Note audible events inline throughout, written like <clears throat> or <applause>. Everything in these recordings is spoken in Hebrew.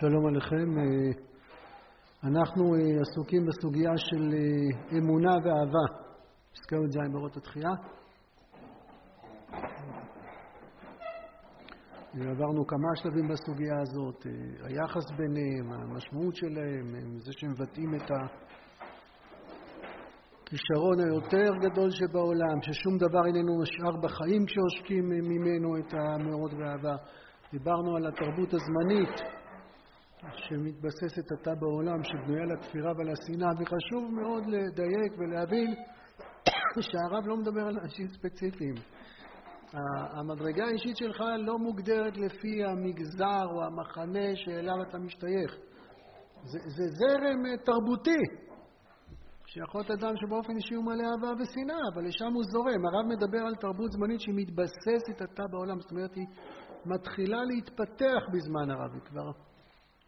שלום עליכם. אנחנו עסוקים בסוגיה של אמונה ואהבה, פסקה י"ז באורות התחייה. עברנו כמה שלבים בסוגיה הזאת, היחס ביניהם, המשמעות שלהם, זה שמבטאים את הכישרון היותר גדול שבעולם, ששום דבר איננו נשאר בחיים כשעושקים ממנו את המאורות והאהבה. דיברנו על התרבות הזמנית שמתבססת עתה בעולם, שבנויה לתפירה ולשנאה, וחשוב מאוד לדייק ולהבין <coughs> שהרב לא מדבר על אנשים ספציפיים. המדרגה האישית שלך לא מוגדרת לפי המגזר או המחנה שאליו אתה משתייך. זה, זה זרם תרבותי, שיכול להיות אדם שבאופן אישי הוא מלא אהבה ושנאה, אבל לשם הוא זורם. הרב מדבר על תרבות זמנית שמתבססת עתה בעולם, זאת אומרת, היא מתחילה להתפתח בזמן הרב, היא כבר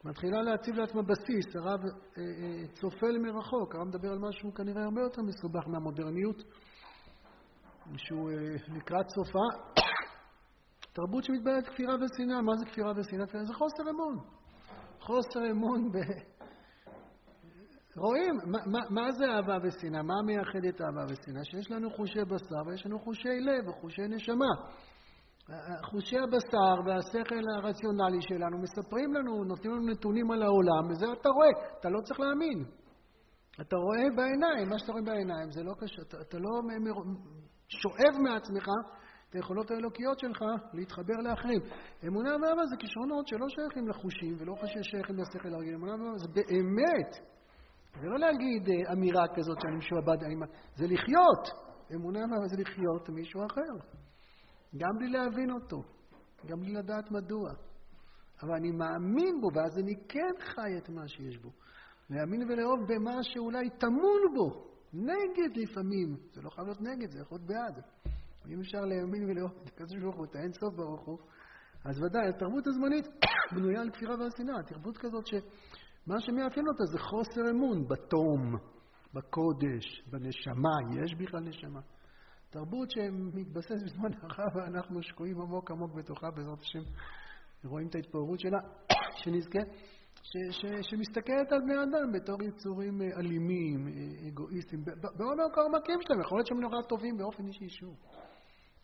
מתחילה להציב לעצמה בסיס. הרב אה, אה, צופל מרחוק, הרב מדבר על משהו כנראה הרבה יותר מסובך מהמודרניות, שהוא אה, לקראת סופה. <coughs> תרבות שמתבלעת כפירה ושנאה, מה זה כפירה ושנאה? זה חוסר אמון. חוסר אמון ב... רואים, מה, מה, מה זה אהבה ושנאה? מה מייחד את אהבה ושנאה? שיש לנו חושי בשר ויש לנו חושי לב וחושי נשמה. חושי הבשר והשכל הרציונלי שלנו מספרים לנו, נותנים לנו נתונים על העולם, וזה אתה רואה, אתה לא צריך להאמין. אתה רואה בעיניים, מה שאתה רואה בעיניים זה לא קשה, אתה, אתה לא שואב מעצמך את היכולות האלוקיות שלך להתחבר לאחרים. אמונה ואהבה זה כישרונות שלא שייכים לחושים ולא שייכים לשכל הרגיל, אמונה ואהבה זה באמת, זה לא להגיד אה, אמירה כזאת שאני משועבד, זה לחיות. אמונה ואהבה זה לחיות מישהו אחר. גם בלי להבין אותו, גם בלי לדעת מדוע. אבל אני מאמין בו, ואז אני כן חי את מה שיש בו. להאמין ולאהוב במה שאולי טמון בו, נגד לפעמים. זה לא חייב להיות נגד, זה יכול להיות בעד. אם אפשר להאמין ולאהוב את הקדוש ברוך הוא, את האין סוף ברוך הוא, אז ודאי, התרבות הזמנית <coughs> בנויה על כפירה והשנאה. תרבות כזאת שמה שמאפיין אותה זה חוסר אמון בתום, בקודש, בנשמה. יש בכלל נשמה. תרבות שמתבססת בזמן הרב ואנחנו שקועים עמוק עמוק בתוכה, בעזרת השם, רואים את ההתפוררות שלה, <coughs> שנזכה, ש, ש, שמסתכלת על בני אדם בתור יצורים אה, אלימים, אה, אגואיסטים, בעוד המקורמקים שלהם, יכול להיות שהם נורא טובים באופן אישי שוב.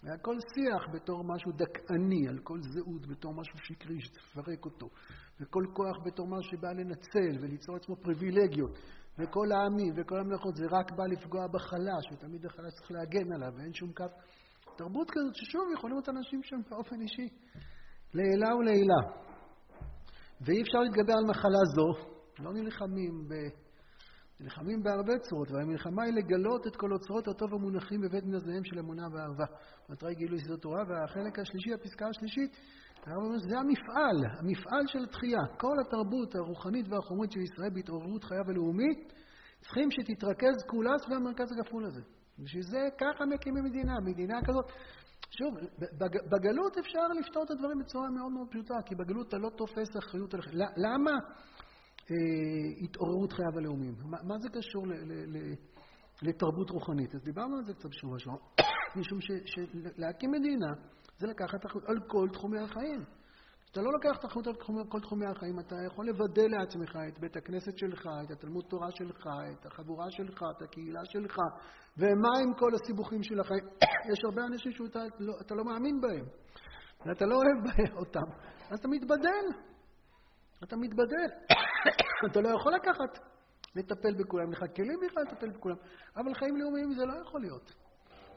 היה כל שיח בתור משהו דכאני, על כל זהות בתור משהו שקרי שתפרק אותו, וכל כוח בתור משהו שבא לנצל וליצור עצמו פריבילגיות. וכל העמים וכל המלאכות, זה רק בא לפגוע בחלש, ותמיד החלש צריך להגן עליו, ואין שום כף. תרבות כזאת ששוב יכולים להיות אנשים שם באופן אישי, לעילה ולעילה. ואי אפשר להתגבר על מחלה זו, לא נלחמים ב... נלחמים בהרבה צורות, והמלחמה היא לגלות את כל אוצרות הטוב המונחים בבית מזניהם של אמונה ואהבה. מטרה גילוי שדות תורה, והחלק השלישי, הפסקה השלישית, שזה המפעל, המפעל של התחייה. כל התרבות הרוחנית והחומרית של ישראל בהתעוררות חיה ולאומית, צריכים שתתרכז כולה סביב המרכז הכפול הזה. בשביל זה ככה מקימים מדינה, מדינה כזאת. שוב, בגלות אפשר לפתור את הדברים בצורה מאוד מאוד פשוטה, כי בגלות אתה לא תופס אחריות עליך. למה התעוררות חייו הלאומיים? מה, מה זה קשור ל, ל, ל, לתרבות רוחנית? אז דיברנו על זה קצת בשבוע שעבר, <coughs> משום שלהקים מדינה זה לקחת אחריות על כל תחומי החיים. כשאתה לא לוקח את האחריות על כל תחומי החיים, אתה יכול לוודא לעצמך את בית הכנסת שלך, את התלמוד תורה שלך, את החבורה שלך, את הקהילה שלך, ומה עם כל הסיבוכים של החיים. <coughs> יש הרבה אנשים שאתה לא, לא מאמין בהם, ואתה לא אוהב <laughs> אותם, אז אתה מתבדל. אתה מתבדל. <coughs> אתה לא יכול לקחת, לטפל בכולם, לך כלים בכלל לטפל בכולם, אבל חיים לאומיים זה לא יכול להיות.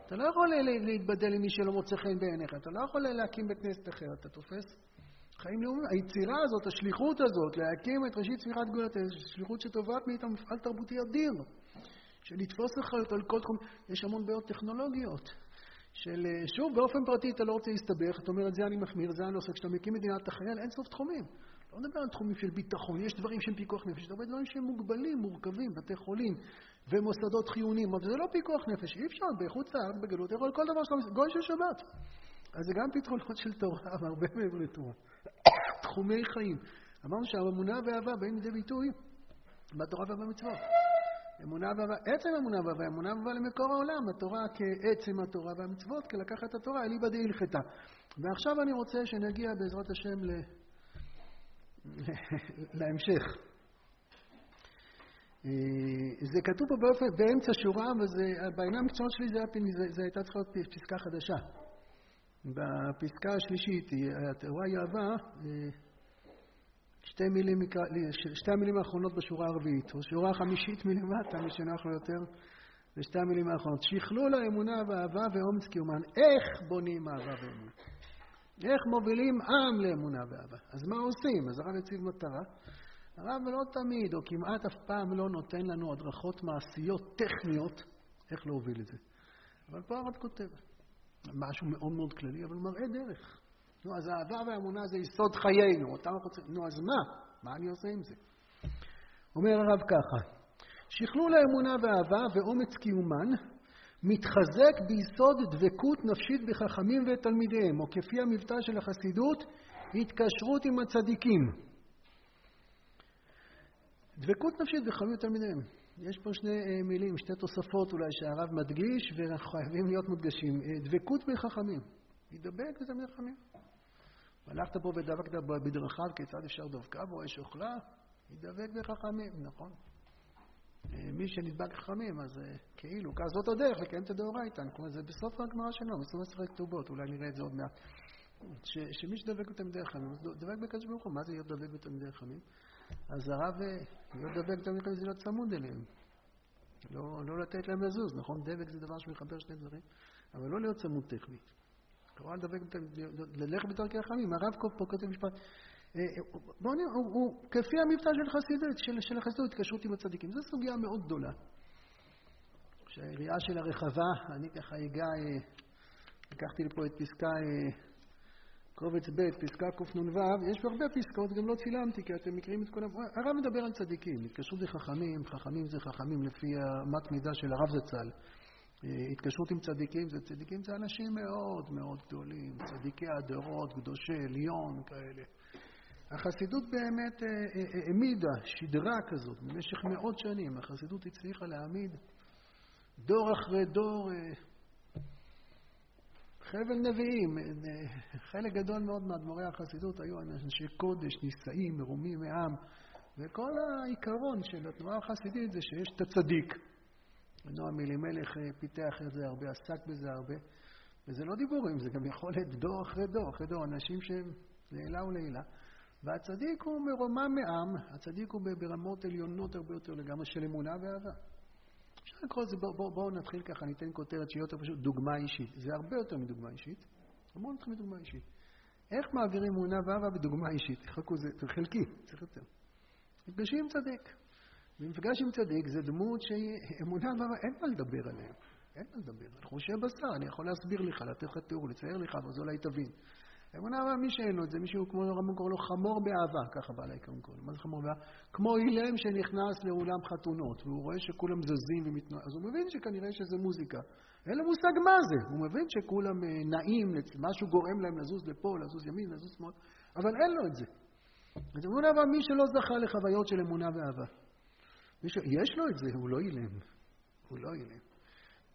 אתה לא יכול להתבדל עם מי שלא מוצא חן בעיניך, אתה לא יכול להקים בית כנסת אחר, אתה תופס חיים לאומיים. היצירה הזאת, השליחות הזאת, להקים את ראשית צמיחת גאולת, שליחות שטובעת מאיתנו מפעל תרבותי אדיר, של לתפוס אחריות על כל תחום, יש המון בעיות טכנולוגיות. של, שוב, באופן פרטי אתה לא רוצה להסתבך, אתה אומר, את זה אני מחמיר, זה אני לא עושה. כשאתה מקים מדינת החייל, אין סוף תחומים. לא מדבר על תחומים של ביטחון, יש דברים שהם פיקוח נפש, יש הרבה דברים שהם מוגבלים, מורכבים, בתי חולים ומוסדות חיוניים, אבל זה לא פיקוח נפש, אי אפשר, בחוץ לארץ, בגלות, יכול כל דבר שלא, גוי של שבת. אז זה גם פתרונות של תורה, <laughs> הרבה מעבר לתורה. <coughs> תחומי חיים. אמרנו שהאמונה והאהבה באים לידי ביטוי בתורה ובמצוות. אמונה ואהבה, עצם אמונה ואהבה, אמונה ואהבה למקור העולם, התורה כעצם התורה והמצוות, כלקחת התורה, אליבא דהלכתה. ועכשיו אני רוצה שנגיע בעזרת השם ל... להמשך. אה, זה כתוב פה באופן, באמצע שורה, ובעיניים המקצועיות שלי זה, זה, זה הייתה צריכה להיות פסקה חדשה. בפסקה השלישית, התאורה היא אהבה, אה, שתי מילים, שתי המילים האחרונות בשורה הרביעית, או שורה החמישית מלמטה, מי שנוח לו יותר, זה שתי המילים האחרונות. שכלול האמונה והאהבה ואומץ קיומן. איך בונים אהבה ואמונה? איך מובילים עם לאמונה ואהבה? אז מה עושים? אז הרב הציב מטרה. הרב לא תמיד, או כמעט אף פעם לא נותן לנו הדרכות מעשיות טכניות איך להוביל את זה. אבל פה הרב כותב משהו מאוד מאוד כללי, אבל מראה דרך. נו, אז האהבה והאמונה זה יסוד חיינו, אותם אנחנו צריכים... נו, אז מה? מה אני עושה עם זה? אומר הרב ככה, שכלול האמונה והאהבה ואומץ קיומן מתחזק ביסוד דבקות נפשית בחכמים ותלמידיהם, או כפי המבטא של החסידות, התקשרות עם הצדיקים. דבקות נפשית בחכמים ותלמידיהם. יש פה שני אה, מילים, שתי תוספות אולי שהרב מדגיש ואנחנו חייבים להיות מודגשים. אה, דבקות בחכמים. ידבק בתלמידי חכמים. הלכת פה ודבקת בדרכיו, כיצד אפשר דבקה בו, אש אוכלה? ידבק בחכמים, נכון. אה, מי שנדבק חכמים, אז אה, כאילו, כאז זאת הדרך לקיים את הדאורייתא. זה בסוף הגמרא שלנו, בסוף מסכת כתובות, אולי נראה את זה עוד מעט. שמי שדבק בתלמידי חכמים, דבק בקדוש ברוך הוא. מה זה להיות דבק בתלמידי חכמים? אז הרב, אה, להיות דבק בתלמידי חכמים זה להיות צמוד אליהם. לא, לא לתת להם לזוז, נכון? דבק זה דבר שמחבר שני דברים, אבל לא להיות צמוד טכנית. כלומר, ללכת בדרכי החכמים. הרב פה כותב משפט, אה, בואו נראה, הוא, הוא כפי המבטא של חסידות, של, של החסידות, התקשרות עם הצדיקים. זו סוגיה מאוד גדולה. שהיריעה של הרחבה, אני ככה אגע, אה, לקחתי לי פה את פסקה אה, קובץ ב', פסקה קנ"ו, יש הרבה פסקאות, גם לא צילמתי, כי אתם מכירים את כל... הרב מדבר על צדיקים, התקשרות לחכמים, חכמים זה חכמים לפי אמת מידה של הרב זצ"ל. התקשרות עם צדיקים, זה צדיקים זה אנשים מאוד מאוד גדולים, צדיקי הדורות, קדושי עליון כאלה. החסידות באמת אה, אה, אה, העמידה שדרה כזאת במשך מאות שנים. החסידות הצליחה להעמיד דור אחרי דור חבל נביאים. חלק גדול מאוד מאדמו"רי החסידות היו אנשי קודש, נישאים, מרומים מעם. וכל העיקרון של התנועה החסידית זה שיש את הצדיק. נועם אלימלך פיתח את זה הרבה, עסק בזה הרבה. וזה לא דיבורים, זה גם יכול להיות דור אחרי דור אחרי דור, אנשים שהם לעילה ולעילה. והצדיק הוא מרומם מעם, הצדיק הוא ברמות עליונות הרבה יותר לגמרי של אמונה ואהבה. אפשר לקרוא לזה, בואו בוא, בוא נתחיל ככה, ניתן כותרת שיהיה יותר פשוט, דוגמה אישית. זה הרבה יותר מדוגמה אישית. בואו נתחיל מדוגמה אישית. איך מעבירים אמונה ואהבה בדוגמה אישית? חכו, זה חלקי, צריך יותר. נפגשים עם צדיק. ומפגש עם צדיק זה דמות שהיא אמונה ואהבה, אין מה לדבר עליהם. אין מה לדבר. על חושי בשר, אני יכול להסביר לך, לתת לך תיאור, לצייר לך, ואז אולי תבין. אמונה אבל מי שאין לו את זה, מישהו כמו הרמב"ם קורא לו חמור באהבה, ככה בעלי עיקרון קוראים. מה זה חמור באהבה? כמו אילם שנכנס לאולם חתונות, והוא רואה שכולם זזים ומתנועים, אז הוא מבין שכנראה שזה מוזיקה. אין לו מושג מה זה, הוא מבין שכולם אה, נעים, משהו גורם להם לזוז לפה, לזוז ימין, לזוז שמאל, אבל אין לו את זה. אז אמונה אבל מי שלא זכה לחוויות של אמונה ואהבה. יש לו את זה, הוא לא אילם. הוא לא אילם.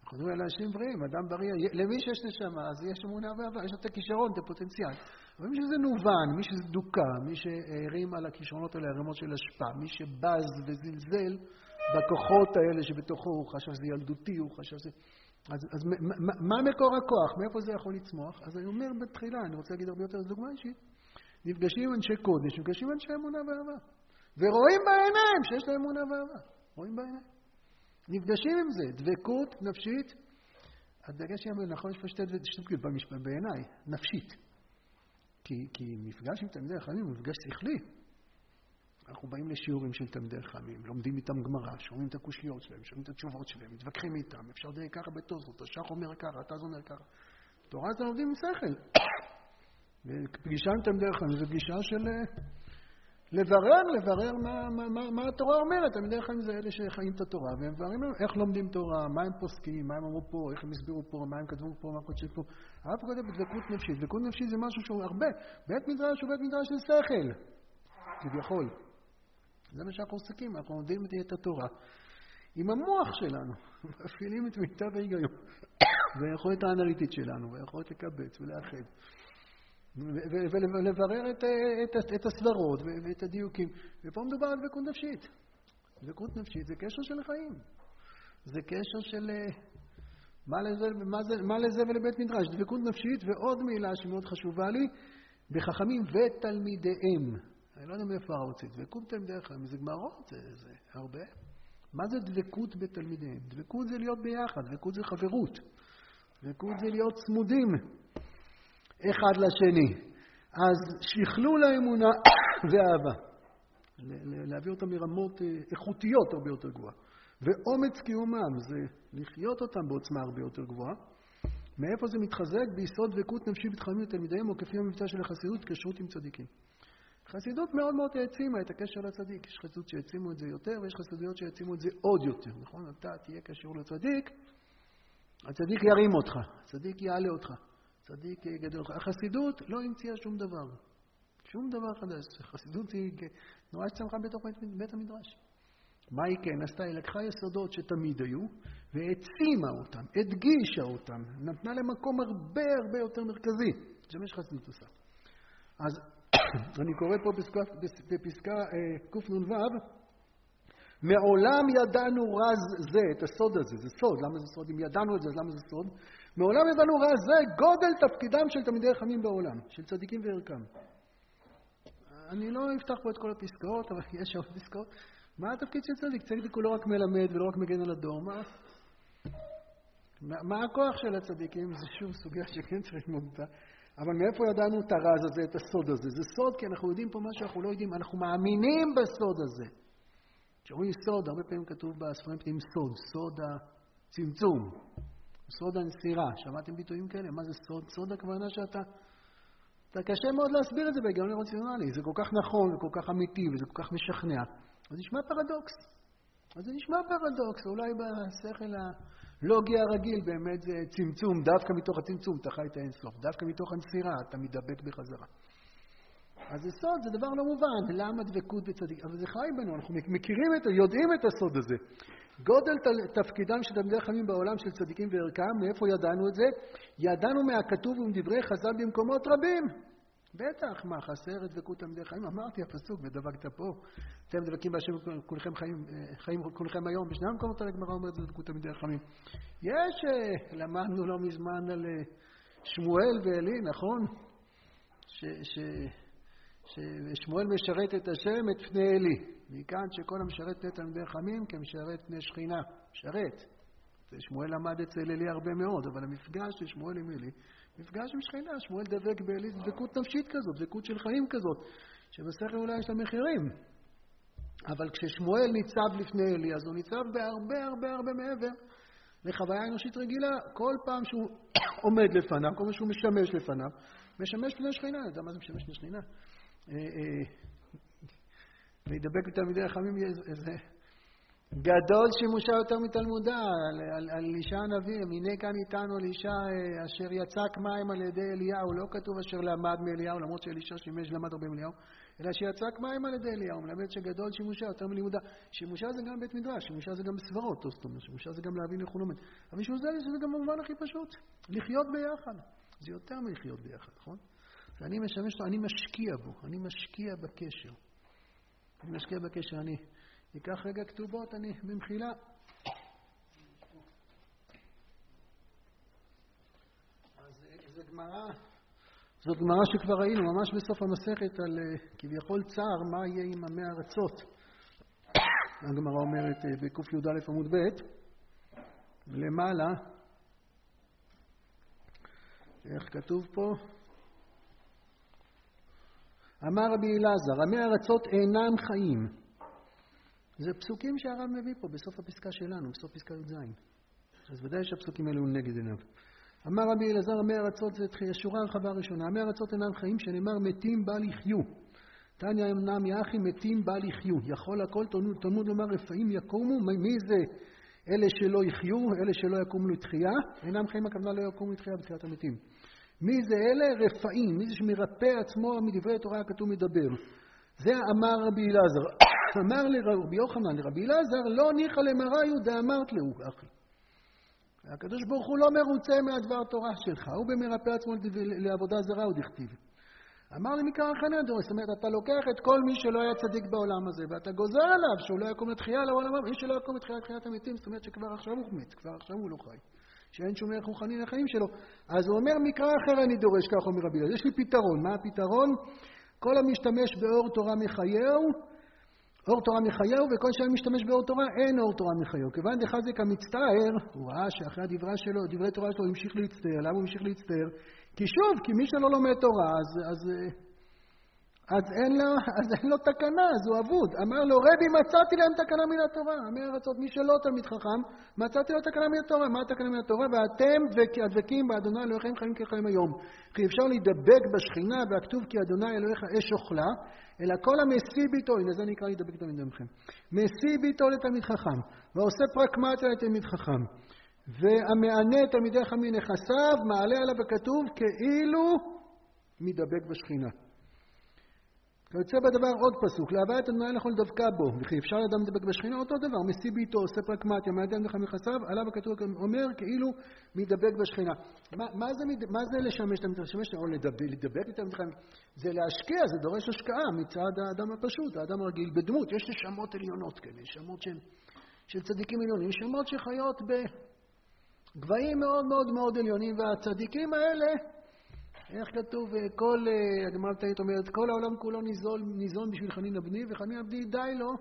אנחנו מדברים על אנשים בריאים, אדם בריא, למי שיש נשמה, אז יש אמונה ואהבה, יש לו את הכישרון, את הפוטנציאל. אבל מי שזה נובן, מי שזה דוקה, מי שהרים על הכישרונות האלה ערימות של השפעה, מי שבז וזלזל בכוחות האלה שבתוכו, הוא חשב שזה ילדותי, הוא חשב שזה... אז, אז מה, מה מקור הכוח? מאיפה זה יכול לצמוח? אז אני אומר בתחילה, אני רוצה להגיד הרבה יותר דוגמה אישית, נפגשים עם אנשי קודש, נפגשים עם אנשי אמונה ואהבה. ורואים בעיניים שיש להם אמונה ואהבה. רואים בעיניים. נפגשים עם זה, דבקות נפשית. הדגש שלנו, נכון, יש פה שתי דבקות בעיניי, נפשית. כי, כי מפגש עם תלמידי חכמים הוא מפגש שכלי. אנחנו באים לשיעורים של תלמידי חכמים, לומדים איתם גמרא, שומעים את הקושיות שלהם, שומעים את התשובות שלהם, מתווכחים איתם, אפשר לדייק ככה בתוספות, השח אומר ככה, אתה אומר ככה. תורה זה לומדים עם שכל. <coughs> ופגישה עם תלמידי חכמים זו פגישה של אה, לברר, לברר מה, מה, מה, מה התורה אומרת. תלמידי חיים זה אלה שחיים את התורה, והם מבררים איך לומדים תורה, מה הם פוסקים, מה הם אמרו פה, איך הם הסבירו פה, מה הם כתבו פה, מה קודשי פה. הרב כותב בדבקות נפשית. דבקות נפשית זה משהו שהוא הרבה. בית מדרש הוא בית מדרש של שכל, כביכול. זה מה שאנחנו עוסקים, אנחנו לומדים את התורה. עם המוח שלנו, <laughs> מפעילים את מיטב ההיגיון, <coughs> והיכולת האנליטית שלנו, והיכולת לקבץ ולאחד. ולברר את, את, את הסברות ואת הדיוקים. ופה מדובר על דבקות נפשית. דבקות נפשית זה קשר של חיים. זה קשר של... אה, מה לזה, מה, זה, מה לזה ולבית מדרש? דבקות נפשית, ועוד מילה שמאוד חשובה לי, בחכמים ותלמידיהם. אני לא יודע מאיפה הרוצים. דבקות תלמידי חכמים זה גמרות, זה, זה הרבה. מה זה דבקות בתלמידיהם? דבקות זה להיות ביחד, דבקות זה חברות. דבקות זה להיות צמודים אחד לשני. אז שכלול האמונה <coughs> ואהבה. להביא אותם מרמות אה, איכותיות הרבה יותר גבוהה. ואומץ קיומם זה לחיות אותם בעוצמה הרבה יותר גבוהה. מאיפה זה מתחזק? ביסוד דבקות נפשי בתחמים לתלמידיהם, או כפי המבצע של החסידות, קשרות עם צדיקים. חסידות מאוד מאוד העצימה את הקשר לצדיק. יש חסידות שהעצימו את זה יותר, ויש חסידויות שהעצימו את זה עוד יותר, נכון? אתה תהיה קשור לצדיק, הצדיק ירים אותך, הצדיק יעלה אותך, הצדיק יגדל אותך. החסידות לא המציאה שום דבר, שום דבר חדש. חסידות היא תנועה שצמחה בתוך בית המדרש. מה היא כן עשתה? היא לקחה יסודות שתמיד היו, והעצימה אותם, הדגישה אותם, נתנה להם מקום הרבה הרבה יותר מרכזי. זה מה שחסידות עושה. אז <coughs> אני קורא פה בפסקה, בפסקה אה, קנ"ו, מעולם ידענו רז זה, את הסוד הזה, זה סוד, למה זה סוד? אם ידענו את זה, אז למה זה סוד? מעולם ידענו רז זה גודל תפקידם של תלמידי חכמים בעולם, של צדיקים וערכם. אני לא אפתח פה את כל הפסקאות, אבל יש עוד פסקאות. מה התפקיד של צדיק? צדיק הוא לא רק מלמד ולא רק מגן על הדור, מה? מה הכוח של הצדיקים? זו שוב סוגיה שכן צריך ללמוד אותה. אבל מאיפה ידענו את הרז הזה, את הסוד הזה? זה סוד כי אנחנו יודעים פה מה שאנחנו לא יודעים, אנחנו מאמינים בסוד הזה. כשאומרים סוד, הרבה פעמים כתוב בספרים פנימיים סוד, סוד הצמצום, סוד הנסירה. שמעתם ביטויים כאלה? מה זה סוד? סוד הכוונה שאתה... אתה קשה מאוד להסביר את זה בהיגיון רציונלי. זה כל כך נכון וכל כך אמיתי וזה כל כך משכנע. אז נשמע פרדוקס. אז זה נשמע פרדוקס, אולי בשכל הלוגי הרגיל באמת זה צמצום, דווקא מתוך הצמצום אתה חי את האינסוף, דווקא מתוך הנסירה אתה מתדבק בחזרה. אז זה סוד, זה דבר לא מובן, למה דבקות בצדיק? אבל זה חי בנו, אנחנו מכירים את, יודעים את הסוד הזה. גודל תפקידם של תלמידי חכמים בעולם של צדיקים וערכם, מאיפה ידענו את זה? ידענו מהכתוב ומדברי חז"ל במקומות רבים. בטח, מה, חסר דבקות תלמידי חיים? אמרתי הפסוק, ודבקת פה. אתם דבקים בהשם כולכם חיים, חיים כולכם היום. בשני המקומות האלה הגמרא אומרת דבקות תלמידי חכמים. יש, אה, למדנו לא מזמן על אה, שמואל ועלי, נכון? ש, ש, ששמואל משרת את השם, את פני עלי. מכאן שכל המשרת פני תלמידי חכמים כמשרת פני שכינה. משרת. שמואל למד אצל עלי הרבה מאוד, אבל המפגש של שמואל עם עלי מפגש עם שכינה, שמואל דבק באלי, דבקות נפשית כזאת, דבקות של חיים כזאת, שבשכל אולי יש לה מחירים. אבל כששמואל ניצב לפני אלי, אז הוא ניצב בהרבה הרבה הרבה מעבר לחוויה אנושית רגילה. כל פעם שהוא <coughs> עומד לפניו, כל פעם שהוא משמש לפניו, משמש פני שכינה. אתה יודע מה זה משמש פני שכינה? אה, אה, להידבק בתלמידי החכמים איזה גדול שימושה יותר מתלמודה, על, על, על אישה הנביא, הנה כאן איתנו על אה, אשר יצק מים על ידי אליהו, לא כתוב אשר למד מאליהו, למרות שאלישע שימש למד הרבה מאליהו, אלא שיצק מים על ידי אליהו, מלמד שגדול שימושה יותר מלימודה. שימושה זה גם בית מדרש, שימושה זה גם בסברות, זאת אומרת, שימושה זה גם להבין איך הוא לומד. אבל בשביל זה זה גם במובן הכי פשוט, לחיות ביחד. זה יותר מלחיות ביחד, נכון? ואני משמש אותו, אני משקיע בו, אני משקיע בקשר. אני משקיע בקשר, אני... ניקח רגע כתובות, אני במחילה. אז זו גמרא, זאת גמרא שכבר ראינו, ממש בסוף המסכת, על אה, כביכול צער, מה יהיה עם עמי ארצות. הגמרא אומרת אה, בקי"א עמוד ב', למעלה, איך כתוב פה? אמר רבי אלעזר, עמי ארצות אינם חיים. זה פסוקים שהרב מביא פה בסוף הפסקה שלנו, בסוף פסקה י"ז. אז ודאי שהפסוקים האלו נגד עיניו. אמר רבי אלעזר, עמי ארצות זה שורה הרחבה הראשונה. עמי ארצות אינם חיים, שנאמר מתים בל יחיו. תניא אמנם יחי מתים בל יחיו. יכול הכל תלמוד לומר רפאים יקומו, מי זה אלה שלא יחיו, אלה שלא יקומו לתחייה? אינם חיים הכוונה לא יקומו לתחייה בתחיית המתים. מי זה אלה? רפאים, מי זה שמרפא עצמו מדברי התורה הכתוב מדבר. זה אמר רבי אלעזר. <coughs> אמר לרבי יוחנן לרבי אלעזר, לא ניחא למראיו דאמרת להו, אחי. הקדוש ברוך הוא לא מרוצה מהדבר תורה שלך, הוא במרפא עצמו לעבודה זרה, הוא דכתיב. אמר לי מקרא חנה דורש, זאת אומרת, אתה לוקח את כל מי שלא היה צדיק בעולם הזה, ואתה גוזר עליו שהוא לא יקום לתחייה לעולם הבא, מי שלא יקום לתחייה לתחיית המתים, זאת אומרת שכבר עכשיו הוא מת, כבר עכשיו הוא לא חי. שאין שום ערך רוחני לחיים שלו. אז הוא אומר, מקרא אחר אני דורש, כך אומר רבי יש לי פתרון. מה הפתרון? כל המשתמש באור תורה מחייהו, אור תורה מחייהו, וכל שאין משתמש באור תורה, אין אור תורה מחייהו. כיוון דחזק המצטער, הוא ראה שאחרי הדברה שלו, דברי תורה שלו, המשיך להצטער. למה הוא המשיך להצטער? כי שוב, כי מי שלא לומד תורה, אז, אז, אז, אין לו, <laughs> אז אין לו תקנה, אז הוא אבוד. אמר לו, רבי, מצאתי להם תקנה מן התורה. עמי ארצות, מי שלא תלמיד חכם, מצאתי לו תקנה מן התורה. מה התקנה מן התורה? ואתם הדבקים באדוני אלוהיכם חיים כחיים היום. כי אפשר להידבק בשכינה, והכתוב כי אדוני אלוהיך אש אוכלה, אלא כל המשיא ביתו, הנה זה נקרא להידבק תלמיד עמכם. משיא ביתו לתלמיד חכם, ועושה פרקמטיה לתלמיד חכם. והמענה תלמידיך מנכסיו, מעלה עליו הכתוב כאילו מדבק בשכינה. כיוצא בדבר עוד פסוק, להוויית אדוני נכון דווקא בו, וכי אפשר לאדם לדבק בשכינה, אותו דבר, משיא ביתו, עושה פרקמטיה, מעלה עליו מנכסיו, עליו הכתוב אומר כאילו מדבק בשכינה. מה, מה, זה, מה זה לשמש את המשמש, או לדבק, לדבק את המשכינה? זה להשקיע, זה דורש השקעה מצד האדם הפשוט, האדם הרגיל, בדמות. יש נשמות עליונות כאלה, נשמות של צדיקים עליונים, נשמות שחיות ב... גבהים מאוד מאוד מאוד עליונים, והצדיקים האלה, איך כתוב, כל, הגמרא תאית אומרת, כל העולם כולו ניזון, ניזון בשביל חנין הבני, וחנין הבני די לו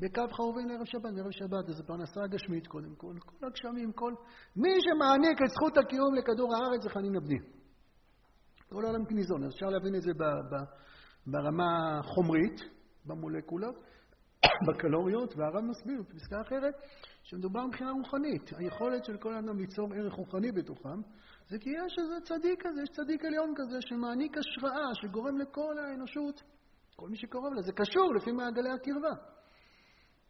בקו חרובים לערב שבת, לערב שבת, אז פרנסה גשמית קודם כל, כל הגשמים, כל... מי שמעניק את זכות הקיום לכדור הארץ זה חנין הבני. כל העולם כניזון, אז אפשר להבין את זה ב, ב, ברמה חומרית, במולקולות, בקלוריות, והרב מסביר בפסקה אחרת, שמדובר מבחינה רוחנית. היכולת של כל אדם ליצור ערך רוחני בתוכם, זה כי יש איזה צדיק כזה, יש צדיק עליון כזה, שמעניק השראה, שגורם לכל האנושות, כל מי שקרוב לזה, קשור לפי מעגלי הקרבה.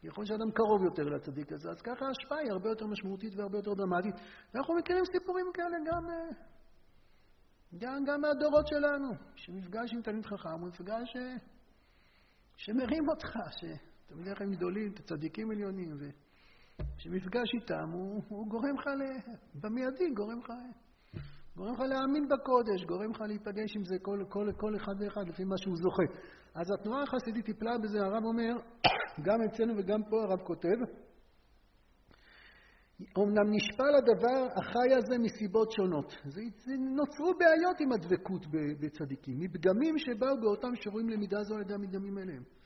ככל שאדם קרוב יותר לצדיק הזה, אז ככה ההשפעה היא הרבה יותר משמעותית והרבה יותר דרמטית. ואנחנו מכירים סיפורים כאלה גם, אה, גם, גם מהדורות שלנו, שמפגש עם תלמיד חכם הוא מפגש ש... אה, שמרים אותך, שתלמידי חיים גדולים, צדיקים עליונים, ו... שמפגש איתם הוא, הוא גורם לך, במיידי גורם לך, גורם לך להאמין בקודש, גורם לך להיפגש עם זה כל, כל, כל אחד ואחד לפי מה שהוא זוכה. אז התנועה החסידית טיפלה בזה, הרב אומר, <coughs> גם אצלנו וגם פה הרב כותב, אמנם נשפל הדבר החי הזה מסיבות שונות. זה, זה נוצרו בעיות עם הדבקות בצדיקים, מפגמים שבאו באותם שרואים למידה זו על ידי המדגמים אליהם.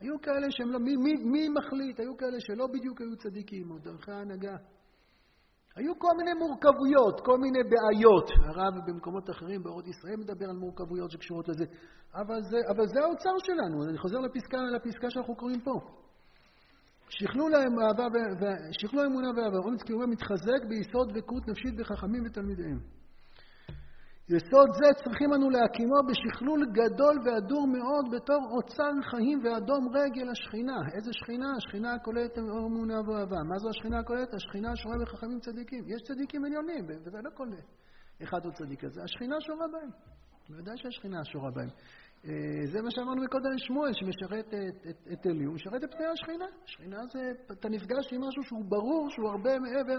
היו כאלה שהם לא, מי, מי, מי מחליט? היו כאלה שלא בדיוק היו צדיקים, או דרכי ההנהגה. היו כל מיני מורכבויות, כל מיני בעיות. הרב במקומות אחרים, באורות ישראל, מדבר על מורכבויות שקשורות לזה. אבל זה, אבל זה האוצר שלנו. אני חוזר לפסקה, לפסקה שאנחנו קוראים פה. שכלול האמונה והאהבה, אומץ קיומם מתחזק ביסוד דבקות נפשית בחכמים ותלמידיהם. יסוד זה צריכים אנו להקימו בשכלול גדול והדור מאוד בתור אוצר חיים ואדום רגל השכינה. איזה שכינה? השכינה הכוללת אמונה ואהבה. מה זו השכינה הכוללת? השכינה השורה בחכמים צדיקים. יש צדיקים עליונים, וזה לא כל אחד הוא צדיק כזה. השכינה שורה בהם. בוודאי שהשכינה שורה בהם. אה, זה מה שאמרנו מקודם שמואל, שמשרת את, את, את אלי, הוא משרת את פני השכינה. השכינה זה, אתה נפגש עם משהו שהוא ברור, שהוא הרבה מעבר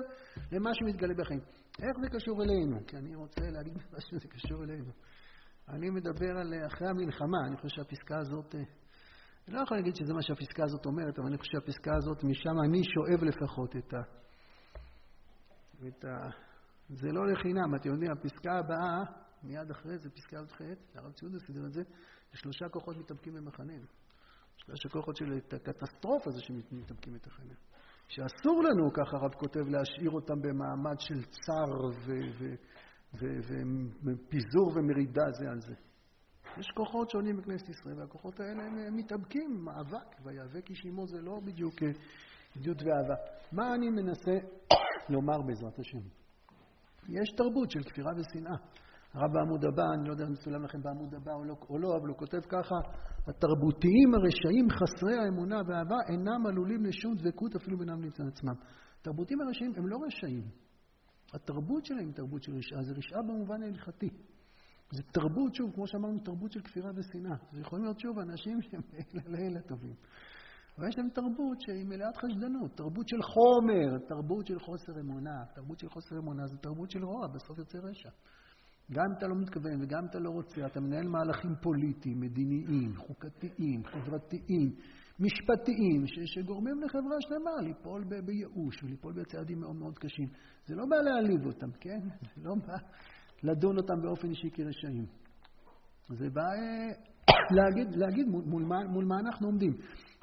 למה שמתגלה בחיים. איך זה קשור אלינו? כי אני רוצה להגיד מה <laughs> שזה קשור אלינו. אני מדבר על אחרי המלחמה, אני חושב שהפסקה הזאת, אה, אני לא יכול להגיד שזה מה שהפסקה הזאת אומרת, אבל אני חושב שהפסקה הזאת, משם אני שואב לפחות את ה... את ה... זה לא לחינם, אתם יודעים, הפסקה הבאה, מיד אחרי זה, פסקה י"ח, הרב ציודה סידר את זה, שלושה כוחות מתאבקים במחנה. שלושה כוחות של הקטסטרופה זה שמתאבקים בתחנה. שאסור לנו, ככה הרב כותב, להשאיר אותם במעמד של צר ופיזור ומרידה זה על זה. יש כוחות שונים בכנסת ישראל, והכוחות האלה הם מתאבקים, מאבק, ויאבק איש עמו זה לא בדיוק עדות ואהבה. מה אני מנסה <coughs> לומר בעזרת השם? יש תרבות של כפירה ושנאה. הרב בעמוד הבא, אני לא יודע אם מצולם לכם בעמוד הבא או לא, או לא, אבל הוא כותב ככה, התרבותיים הרשעים חסרי האמונה והאהבה אינם עלולים לשום דבקות אפילו בינם לצד עצמם. התרבותיים הרשעים הם לא רשעים. התרבות שלהם היא תרבות של רשעה, זה רשעה במובן ההלכתי. זה תרבות, שוב, כמו שאמרנו, תרבות של כפירה ושנאה. זה יכולים להיות, שוב, אנשים שהם לאלה טובים. אבל יש להם תרבות שהיא מלאת חשדנות, תרבות של חומר, תרבות של חוסר אמונה. תרבות של חוסר אמונה זה תרבות של רוע, בסוף יוצא רשע. גם אם אתה לא מתכוון וגם אם אתה לא רוצה, אתה מנהל מהלכים פוליטיים, מדיניים, חוקתיים, חברתיים, משפטיים, ש- שגורמים לחברה שלמה ליפול ב- בייאוש וליפול בצעדים מאוד מאוד קשים. זה לא בא להעליב אותם, כן? <laughs> זה לא בא לדון אותם באופן אישי כרשעים. זה בא אה, <coughs> להגיד, להגיד מול, מול, מה, מול מה אנחנו עומדים.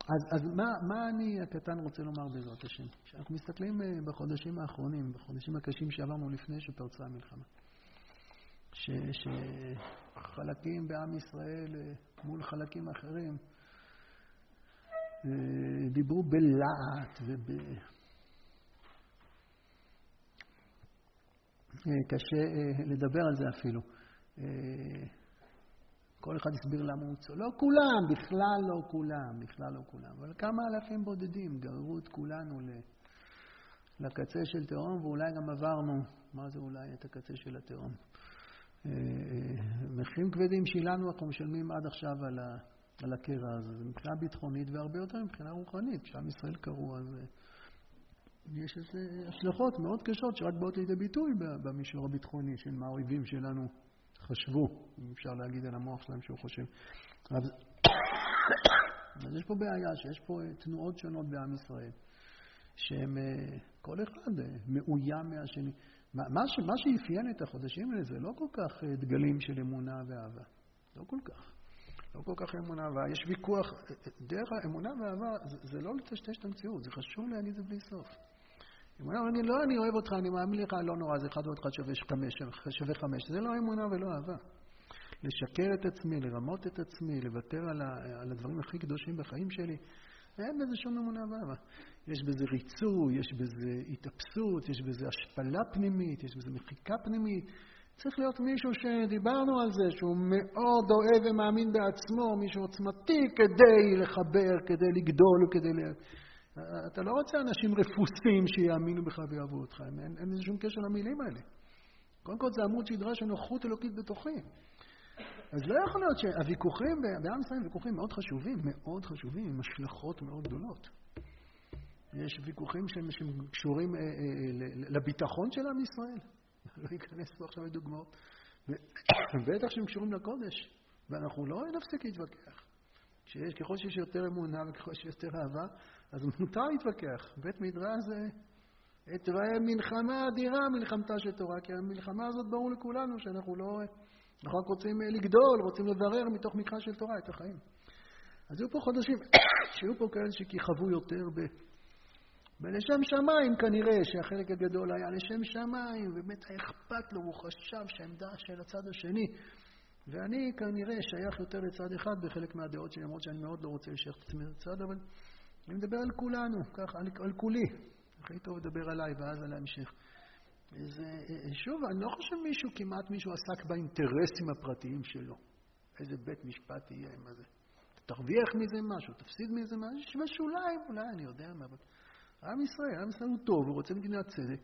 אז, אז מה, מה אני הקטן רוצה לומר בעזרת השם? כשאנחנו מסתכלים אה, בחודשים האחרונים, בחודשים הקשים שעברנו לפני שפרצה המלחמה, שחלקים בעם ישראל אה, מול חלקים אחרים אה, דיברו בלהט וב... קשה לדבר על זה אפילו. כל אחד הסביר למה הוא צועק. לא כולם, בכלל לא כולם, בכלל לא כולם. אבל כמה אלפים בודדים גררו את כולנו לקצה של תהום, ואולי גם עברנו, מה זה אולי, את הקצה של התהום. מחירים כבדים שילמנו, אנחנו משלמים עד עכשיו על, ה, על הקרע הזה. זה מבחינה ביטחונית והרבה יותר מבחינה רוחנית. כשעם ישראל קראו, אז אה, יש איזה השלכות מאוד קשות שרק באות לידי ביטוי במישור הביטחוני של מה האויבים שלנו חשבו, אם אפשר להגיד על המוח שלהם שהוא חושב. אז, <coughs> אז יש פה בעיה שיש פה אה, תנועות שונות בעם ישראל, שהם, אה, כל אחד מאוים מהשני. מה, מה שאפיין את החודשים האלה זה לא כל כך דגלים של אמונה ואהבה. לא כל כך. לא כל כך אמונה ואהבה. יש ויכוח, דרך האמונה ואהבה זה, זה לא לטשטש את המציאות, זה חשוב להגיד את זה בלי סוף. אמונה, אני לא אני אוהב אותך, אני מאמין לך, לא נורא, זה אחד ועוד אחד שווה חמש, שווה חמש. זה לא אמונה ולא אהבה. לשקר את עצמי, לרמות את עצמי, לוותר על, ה, על הדברים הכי קדושים בחיים שלי, אין בזה שום אמונה ואהבה. יש בזה ריצוי, יש בזה התאפסות, יש בזה השפלה פנימית, יש בזה מחיקה פנימית. צריך להיות מישהו שדיברנו על זה, שהוא מאוד אוהב ומאמין בעצמו, מישהו עוצמתי כדי לחבר, כדי לגדול וכדי... אתה לא רוצה אנשים רפוסים שיאמינו בך ויאהבו אותך, אין, אין לזה שום קשר למילים האלה. קודם כל זה עמוד שדרה של נוחות אלוקית בתוכי. אז לא יכול להיות שהוויכוחים בעם ישראל ויכוחים מאוד חשובים, מאוד חשובים, עם השלכות מאוד גדולות. יש ויכוחים שהם, קשורים אה, אה, לביטחון של עם ישראל, <laughs> לא אכנס פה עכשיו לדוגמאות, <coughs> בטח שהם קשורים לקודש, ואנחנו לא נפסיק להתווכח. שיש, ככל שיש יותר אמונה וככל שיש יותר אהבה, אז מותר להתווכח. בית מדרש זה אתראה מלחמה אדירה מלחמתה של תורה, כי המלחמה הזאת ברור לכולנו שאנחנו לא... אנחנו רק רוצים לגדול, רוצים לברר מתוך מקרא של תורה את החיים. אז היו פה חודשים <coughs> שהיו פה כאלה שכיכבו יותר ב... ולשם שמיים כנראה שהחלק הגדול היה לשם שמיים, ובאמת היה אכפת לו, הוא חשב שהעמדה של הצד השני ואני כנראה שייך יותר לצד אחד בחלק מהדעות שלי, למרות שאני מאוד לא רוצה לשייך את עצמי לצד, אבל אני מדבר על כולנו, ככה, על, על כולי. הכי טוב לדבר עליי ואז על ההמשך. זה, שוב, אני לא חושב מישהו, כמעט מישהו עסק באינטרסים הפרטיים שלו. איזה בית משפט יהיה, מה זה? תרוויח מזה משהו, תפסיד מזה משהו, בשוליים, אולי, אני יודע מה, אבל... עם ישראל, עם ישראל הוא טוב, הוא רוצה מדינת צדק.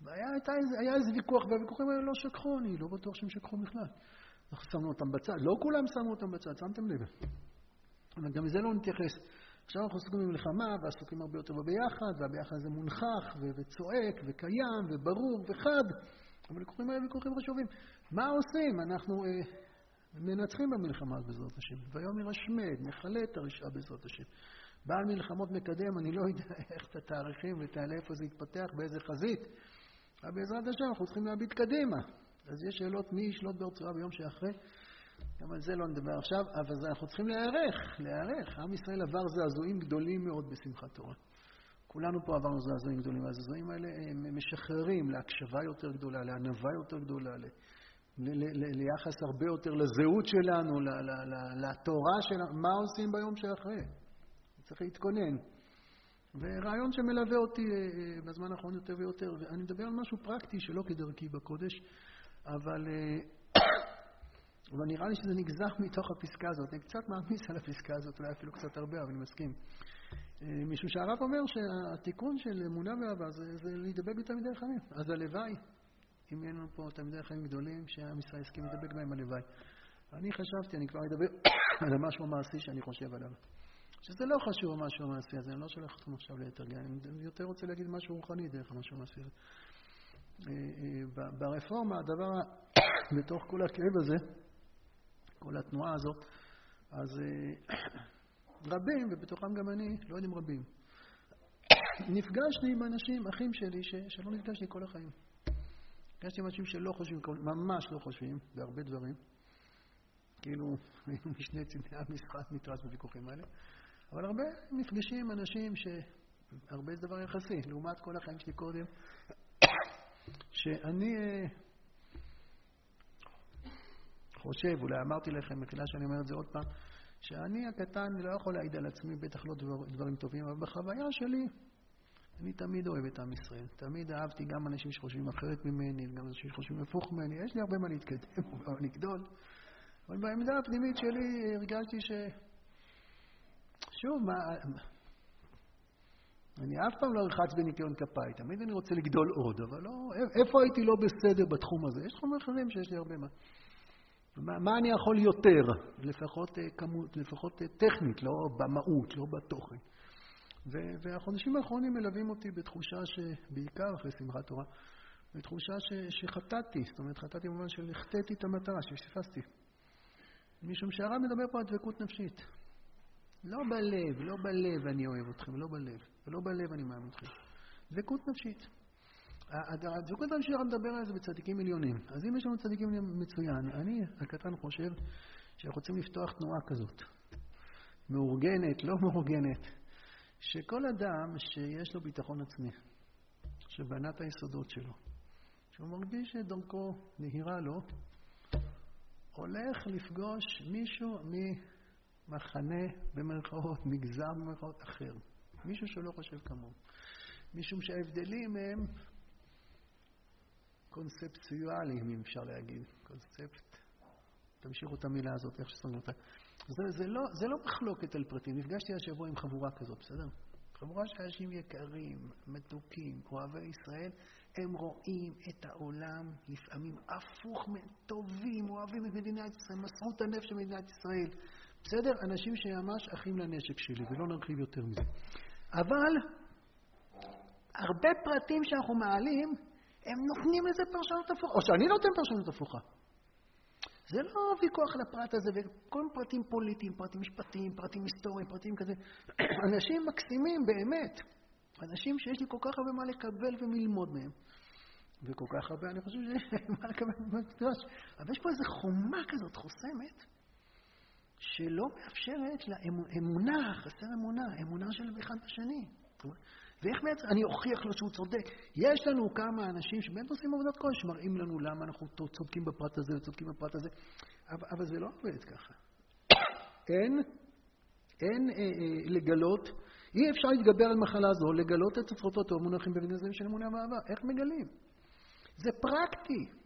והיה איזה, איזה ויכוח, והוויכוחים האלה לא שקחו, אני לא בטוח שהם שקחו בכלל. אנחנו שמנו אותם בצד. לא כולם שמו אותם בצד, שמתם לב. אבל גם לזה לא נתייחס. עכשיו אנחנו עסוקים במלחמה, ועסוקים הרבה יותר בביחד, והביחד הזה מונחח, וצועק, וקיים, וברור, וחד. אבל ויכוחים האלה ויכוחים חשובים. מה עושים? אנחנו אה, מנצחים במלחמה בעזרת השם. והיום ירשמד, נכלה את הרשעה בעזרת השם. בעל מלחמות מקדם, אני לא יודע <laughs> איך את התאריכים ותעלה איפה זה יתפתח, באיזה חזית. אבל בעזרת השם אנחנו צריכים להביט קדימה. אז יש שאלות מי ישלוט ברצועה ביום שאחרי. גם על זה לא נדבר עכשיו, אבל אנחנו צריכים להיערך, להיערך. עם ישראל עבר זעזועים גדולים מאוד בשמחת תורה. כולנו פה עברנו זעזועים גדולים, והזעזועים האלה הם משחררים להקשבה יותר גדולה, לענווה יותר גדולה, ל- ליחס הרבה יותר לזהות שלנו, לתורה שלנו. מה עושים ביום שאחרי? צריך להתכונן. ורעיון שמלווה אותי אה, אה, בזמן האחרון יותר ויותר, ואני מדבר על משהו פרקטי שלא כדרכי בקודש, אבל, אה, <coughs> אבל נראה לי שזה נגזר מתוך הפסקה הזאת. אני קצת מעמיס על הפסקה הזאת, אולי אפילו קצת הרבה, אבל אני מסכים. משום שהרב אומר שהתיקון של אמונה ואהבה זה, זה להידבק בתלמידי חיים. אז הלוואי, אם יהיו לנו פה תלמידי חיים גדולים, שעם ישראל יסכים להידבק בהם, הלוואי. אני חשבתי, אני כבר אדבר <coughs> על המשהו המעשי שאני חושב עליו. שזה לא חשוב המשהו המעשי הזה, אני לא שולח אתכם עכשיו ליתר גן, אני יותר רוצה להגיד משהו רוחני דרך המשהו המעשי הזה. ברפורמה, הדבר, <coughs> בתוך כל הכאב הזה, כל התנועה הזאת, אז <coughs> רבים, ובתוכם גם אני, לא יודעים רבים, <coughs> נפגשתי עם אנשים, אחים שלי, ש, שלא נפגשתי כל החיים. נפגשתי עם אנשים שלא חושבים, ממש לא חושבים, בהרבה דברים. כאילו, היינו <laughs> משני צידי המשחק נתרס בוויכוחים האלה. אבל הרבה נפגשים עם אנשים שהרבה זה דבר יחסי, לעומת כל החיים שלי קודם, שאני אה, חושב, אולי אמרתי לכם, מחילה שאני אומר את זה עוד פעם, שאני הקטן לא יכול להעיד על עצמי, בטח לא דבר, דברים טובים, אבל בחוויה שלי, אני תמיד אוהב את עם ישראל. תמיד אהבתי גם אנשים שחושבים אחרת ממני, גם אנשים שחושבים הפוך ממני. יש לי הרבה מה להתקדם, <laughs> מה לגדול. אבל בעמדה הפנימית שלי הרגשתי ש... שוב, מה... אני אף פעם לא ארחץ בניקיון כפיי, תמיד אני רוצה לגדול עוד, אבל לא... איפה הייתי לא בסדר בתחום הזה? יש תחומים אחרים שיש לי הרבה מה. מה, מה אני יכול יותר? לפחות, אה, כמות, לפחות אה, טכנית, לא במהות, לא בתוכן. והחודשים האחרונים מלווים אותי בתחושה שבעיקר אחרי שמחת תורה, בתחושה ש, שחטאתי, זאת אומרת חטאתי במובן של החטאתי את המטרה, שפספסתי. משום שהרב מדבר פה על דבקות נפשית. לא בלב, לא בלב אני אוהב אתכם, לא בלב. ולא בלב אני מאמין אתכם. דבקות נפשית. הדבקות הנפשית, הרב מדבר על זה בצדיקים מיליונים. אז אם יש לנו צדיקים מצוין, אני הקטן חושב שאנחנו רוצים לפתוח תנועה כזאת. מאורגנת, לא מאורגנת. שכל אדם שיש לו ביטחון עצמי, שבנה את היסודות שלו, שהוא מרגיש שדרכו נהירה לו, הולך לפגוש מישהו ממחנה, במרכאות, מגזר במרכאות אחר. מישהו שלא חושב כמוהו. משום שההבדלים הם קונספציואליים, אם אפשר להגיד. קונספט, תמשיכו את המילה הזאת, איך ששמים אותה. זה, זה, לא, זה לא מחלוקת על פרטים. נפגשתי השבוע עם חבורה כזאת, בסדר? חבורה של אנשים יקרים, מתוקים, אוהבי ישראל, הם רואים את העולם לפעמים הפוך, טובים, אוהבים את מדינת ישראל, מסרו את הנפש של מדינת ישראל. בסדר? אנשים שממש אחים לנשק שלי, ולא נרחיב יותר מזה. אבל הרבה פרטים שאנחנו מעלים, הם נותנים לזה פרשנות הפוכה, או שאני נותן פרשנות הפוכה. זה לא ויכוח על הפרט הזה, וכל פרטים פוליטיים, פרטים משפטיים, פרטים היסטוריים, פרטים כזה. <clears throat> אנשים מקסימים, באמת. אנשים שיש לי כל כך הרבה מה לקבל ומלמוד מהם. וכל כך הרבה, אני חושב שיש <laughs> מה לקבל במקדש. אבל יש פה איזו חומה כזאת חוסמת, שלא מאפשרת לאמונה, חסר אמונה, אמונה של אחד בשני. ואיך בעצם, אני אוכיח לו שהוא צודק. יש לנו כמה אנשים שבאמת עושים עבודת קודש, שמראים לנו למה אנחנו צודקים בפרט הזה וצודקים בפרט הזה, אבל, אבל זה לא עובד ככה. אין, אין אה, אה, לגלות, אי אפשר להתגבר על מחלה זו, לגלות את תופעות המונחים בבני של אמונה ואהבה. איך מגלים? זה פרקטי.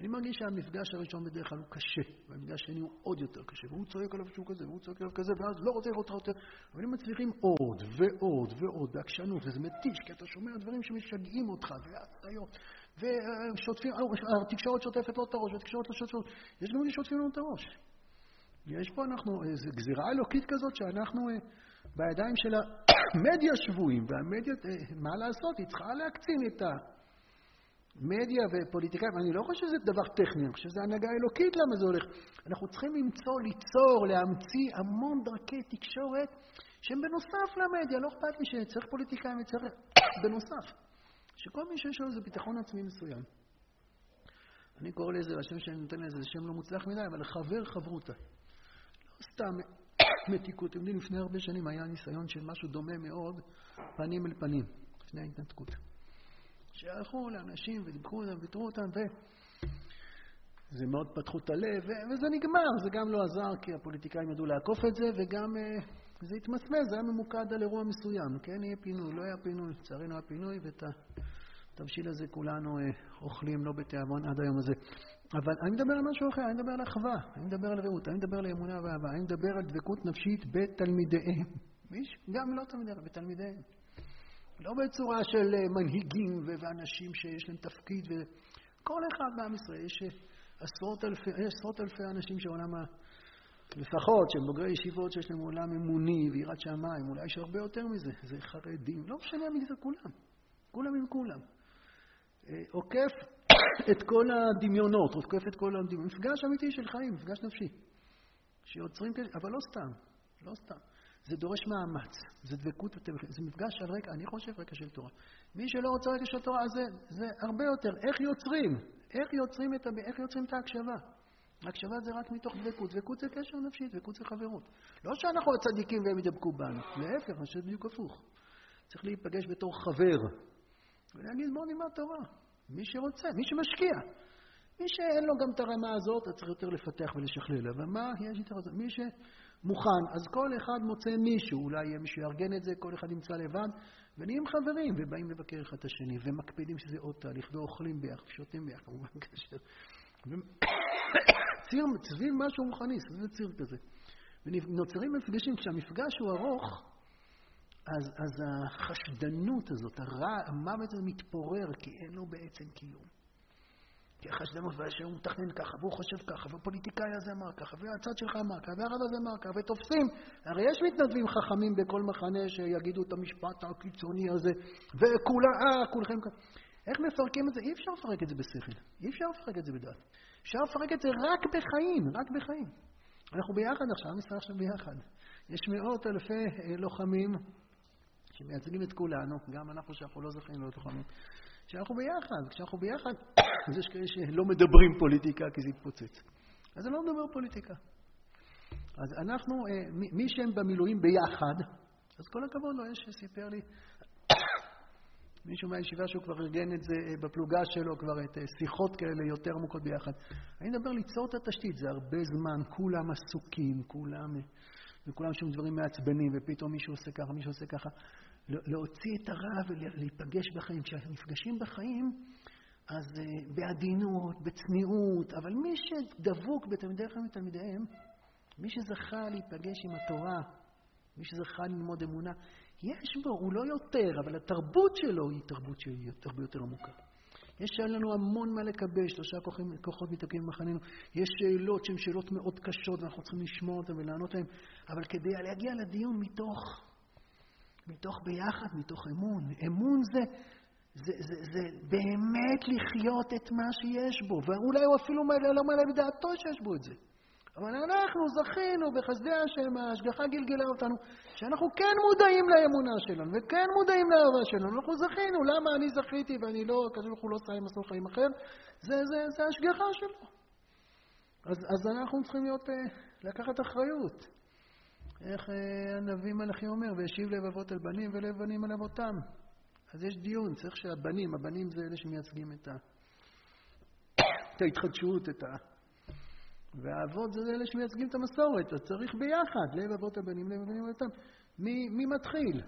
אני מרגיש שהמפגש הראשון בדרך כלל הוא קשה, והמפגש השני הוא עוד יותר קשה, והוא צועק עליו שהוא כזה, והוא צועק עליו כזה, ואז לא רוצה לראות אותך יותר, אבל הם מצליחים עוד ועוד ועוד בעקשנות, וזה מתיש, כי אתה שומע דברים שמשגעים אותך, והטעיות, ושוטפים, התקשורת שוטפת לו את הראש, והתקשורת לא שוטפת, יש גם ששוטפים לנו את הראש. יש פה אנחנו, איזו גזירה אלוקית כזאת שאנחנו אה, בידיים של המדיה שבויים, והמדיה, אה, מה לעשות, היא צריכה להקצין את ה... מדיה ופוליטיקאים, אני לא חושב שזה דבר טכני, אני חושב שזה הנהגה אלוקית למה זה הולך. אנחנו צריכים למצוא, ליצור, להמציא המון דרכי תקשורת שהם בנוסף למדיה, לא אכפת לי שצריך פוליטיקאים וצריך <coughs> בנוסף. שכל מי שיש לו איזה ביטחון עצמי מסוים. אני קורא לזה, השם שאני נותן לזה, זה שם לא מוצלח מדי, אבל חבר חברותה. לא סתם <coughs> מתיקות. אתם יודעים, לפני הרבה שנים היה ניסיון של משהו דומה מאוד, פנים אל פנים, לפני ההתנתקות. שהלכו לאנשים ודיברו אותם ויתרו אותם, וזה מאוד פתחו את הלב, וזה נגמר, זה גם לא עזר כי הפוליטיקאים ידעו לעקוף את זה, וגם אה, זה התמסמס, זה היה ממוקד על אירוע מסוים, כן, יהיה פינוי, לא היה פינוי, לצערנו היה פינוי, ואת התבשיל הזה כולנו אה, אוכלים לא בתיאבון עד היום הזה. אבל אני מדבר על משהו אחר, אני מדבר על אחווה, אני מדבר על רעות, אני מדבר על אמונה ואהבה, אני מדבר על דבקות נפשית בתלמידיהם. <laughs> גם לא תלמידיהם, בתלמידיהם. לא בצורה של אה, מנהיגים ואנשים שיש להם תפקיד. כל אחד בעם ישראל, יש אה, עשרות אלפי, עשרות אלפי אנשים שעולם ה... לפחות, שהם בוגרי ישיבות שיש להם עולם אמוני ויראת שמיים, אולי יש הרבה יותר מזה, זה חרדים, לא משנה מי זה כולם, כולם עם כולם. אה, עוקף את כל הדמיונות, עוקף את כל הדמיונות. מפגש אמיתי של חיים, מפגש נפשי. שיוצרים אבל לא סתם, לא סתם. זה דורש מאמץ, זה דבקות, זה מפגש על רקע, אני חושב רקע של תורה. מי שלא רוצה רקע של תורה, זה, זה הרבה יותר. איך יוצרים? איך יוצרים את, איך יוצרים את ההקשבה? הקשבה זה רק מתוך דבקות. דבקות זה קשר נפשי, דבקות זה חברות. לא שאנחנו הצדיקים והם ידבקו בנו, להפך, אני חושב בדיוק הפוך. צריך להיפגש בתור חבר, ולהגיד בואו נלמד תורה. מי שרוצה, מי שמשקיע. מי שאין לו גם את הרמה הזאת, אז צריך יותר לפתח ולשכלל. אבל מה יש יותר? מי שמוכן, אז כל אחד מוצא מישהו, אולי יהיה מישהו יארגן את זה, כל אחד ימצא לבד, ונהיים חברים, ובאים לבקר אחד את השני, ומקפידים שזה עוד תהליך, ואוכלים ביחד, שותים ביחד, כמובן קשר. ציר, סביב משהו רוחני, סביב ציר כזה. ונוצרים מפגשים, כשהמפגש הוא ארוך, אז, אז החשדנות הזאת, הרע, המוות הזה מתפורר, כי אין לו בעצם קיום. כי החשדנות, והוא מתכנן ככה, והוא חושב ככה, והפוליטיקאי הזה אמר ככה, והצד שלך אמר ככה, והרב הזה אמר ככה, ותופסים. הרי יש מתנדבים חכמים בכל מחנה שיגידו את המשפט הקיצוני הזה, וכולה, אה, כולכם ככה. איך מפרקים את זה? אי אפשר לפרק את זה בשכל, אי אפשר לפרק את זה בדעת. אפשר לפרק את זה רק בחיים, רק בחיים. אנחנו ביחד עכשיו, עם ישראל עכשיו ביחד. יש מאות אלפי אה, לוחמים שמייצגים את כולנו, גם אנחנו שאנחנו לא זכינו להיות לוחמים. כשאנחנו ביחד, כשאנחנו ביחד, אז <coughs> יש כאלה שלא מדברים פוליטיקה כי זה יתפוצץ. אז אני לא מדבר פוליטיקה. אז אנחנו, אה, מי שהם במילואים ביחד, אז כל הכבוד לו, יש שסיפר לי <coughs> מישהו מהישיבה שהוא כבר ארגן את זה אה, בפלוגה שלו, כבר את אה, שיחות כאלה יותר עמוקות ביחד. אני מדבר ליצור את התשתית, זה הרבה זמן, כולם עסוקים, כולם, וכולם שום דברים מעצבנים, ופתאום מישהו עושה ככה, מישהו עושה ככה. להוציא את הרע ולהיפגש בחיים. כשאנחנו נפגשים בחיים, אז אה, בעדינות, בצניעות, אבל מי שדבוק בתלמידי חיים ותלמידיהם, מי שזכה להיפגש עם התורה, מי שזכה ללמוד אמונה, יש בו, הוא לא יותר, אבל התרבות שלו היא תרבות שהיא הרבה יותר עמוקה. יש לנו המון מה לקבל, שלושה כוחות, כוחות מתעכבים במחננו. יש שאלות שהן שאלות מאוד קשות ואנחנו צריכים לשמוע אותן ולענות להן, אבל כדי להגיע לדיון מתוך מתוך ביחד, מתוך אמון. אמון זה, זה, זה, זה באמת לחיות את מה שיש בו, ואולי הוא אפילו לא מעלה בדעתו שיש בו את זה. אבל אנחנו זכינו בחסדי השם, ההשגחה גלגלה אותנו, שאנחנו כן מודעים לאמונה שלנו, וכן מודעים לאהבה שלנו. אנחנו זכינו, למה אני זכיתי ואני לא, הקדוש ברוך לא עם מסלול חיים אחר? זה, זה, זה השגחה שלו. אז, אז אנחנו צריכים להיות, אה, לקחת אחריות. איך אה, הנביא מלאכי אומר, והשיב לב אבות אל בנים ולב בנים על אבותם. אז יש דיון, צריך שהבנים, הבנים זה אלה שמייצגים את, ה... את ההתחדשות, את ה... והאבות זה אלה שמייצגים את המסורת, אז צריך ביחד, לב אבות הבנים, לב הבנים על אבותם. מי, מי מתחיל?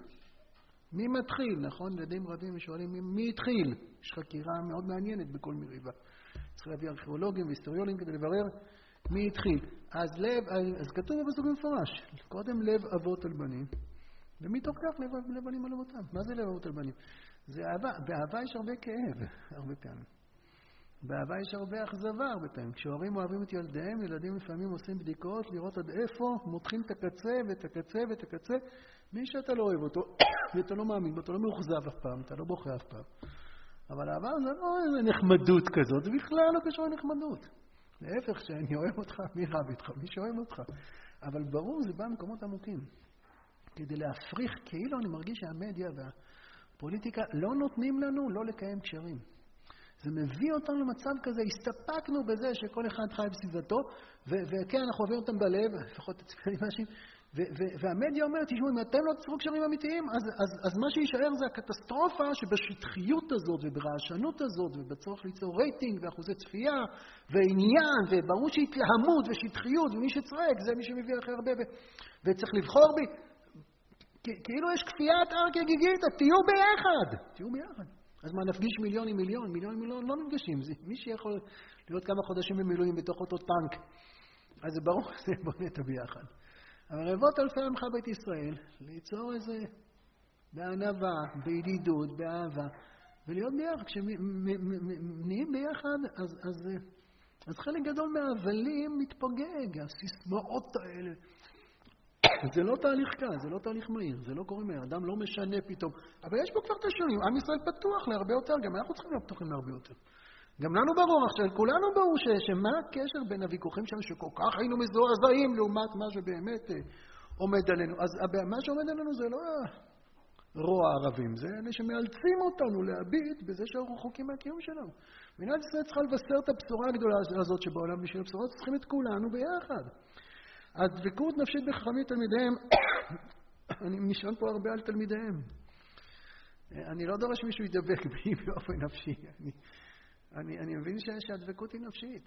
מי מתחיל, נכון? ילדים רבים ושואלים מי, מי התחיל? יש חקירה מאוד מעניינת בכל מריבה. צריך להביא ארכיאולוגים והיסטוריונים כדי לברר מי התחיל? אז לב, אז כתוב בפסוק במפורש, קודם לב אבות על בנים, ומתוך כך לב, לב בנים על אבותם. מה זה לב אבות על בנים? זה אהבה. באהבה יש הרבה כאב, הרבה פעמים. באהבה יש הרבה אכזבה הרבה פעמים. כשהורים אוהבים את ילדיהם, ילדים לפעמים עושים בדיקות לראות עד איפה מותחים את הקצה ואת הקצה ואת הקצה. מי שאתה לא אוהב אותו, <coughs> ואתה לא מאמין בו, אתה לא מאוכזב אף פעם, אתה לא בוכה אף פעם. אבל אהבה זה לא איזה נחמדות כזאת, זה בכלל לא קשור לנחמדות. להפך, שאני אוהב אותך, מי רב איתך? מי שאוהב אותך. אבל ברור, זה בא ממקומות עמוקים. כדי להפריך, כאילו אני מרגיש שהמדיה והפוליטיקה לא נותנים לנו לא לקיים קשרים. זה מביא אותנו למצב כזה, הסתפקנו בזה שכל אחד חי בסביבתו, וכן, אנחנו אוהבים אותם בלב, לפחות אצל <laughs> אנשים, והמדיה אומרת, תשמעו, אם אתם לא תצרו קשרים אמיתיים, אז, אז, אז מה שיישאר זה הקטסטרופה שבשטחיות הזאת וברעשנות הזאת ובצורך ליצור רייטינג ואחוזי צפייה ועניין וברור שהתלהמות ושטחיות ומי שצועק זה מי שמביא הכי הרבה ו, וצריך לבחור בי. כאילו יש כפיית הר כגיגית, תהיו ביחד, תהיו ביחד. אז מה, נפגיש מיליון עם מיליון? מיליון עם מיליון לא נפגשים. זה, מי שיכול להיות כמה חודשים במילואים בתוך אותו טנק, אז זה ברור <laughs> שזה בונה את הביחד. אבל רבות אלפי עמך בית ישראל, ליצור איזה בענווה, בידידות, באהבה, ולהיות ביחד. כשנהיים ביחד, אז, אז, אז חלק גדול מההבלים מתפוגג, הסיסמאות האלה זה לא תהליך קל, זה לא תהליך מהיר, זה לא קורה מהר, אדם לא משנה פתאום. אבל יש פה כבר את השונים, עם ישראל פתוח להרבה יותר, גם אנחנו צריכים להיות פתוחים להרבה יותר. גם לנו ברור עכשיו, כולנו ברור ש, שמה הקשר בין הוויכוחים שלנו, שכל כך היינו מזועזעים לעומת מה שבאמת אה, עומד עלינו. אז מה שעומד עלינו זה לא רוע הערבים, זה אלה שמאלצים אותנו להביט בזה שאנחנו רחוקים מהקיום שלנו. מדינת ישראל צריכה לבשר את הבשורה הגדולה הזאת שבעולם בשביל הבשורות צריכים את כולנו ביחד. הדבקות נפשית בחכמים תלמידיהם, <coughs> אני נשען פה הרבה על תלמידיהם. אני לא דורש מישהו ידבק בי <laughs> באופן נפשי. אני, אני, אני מבין שהדבקות היא נפשית,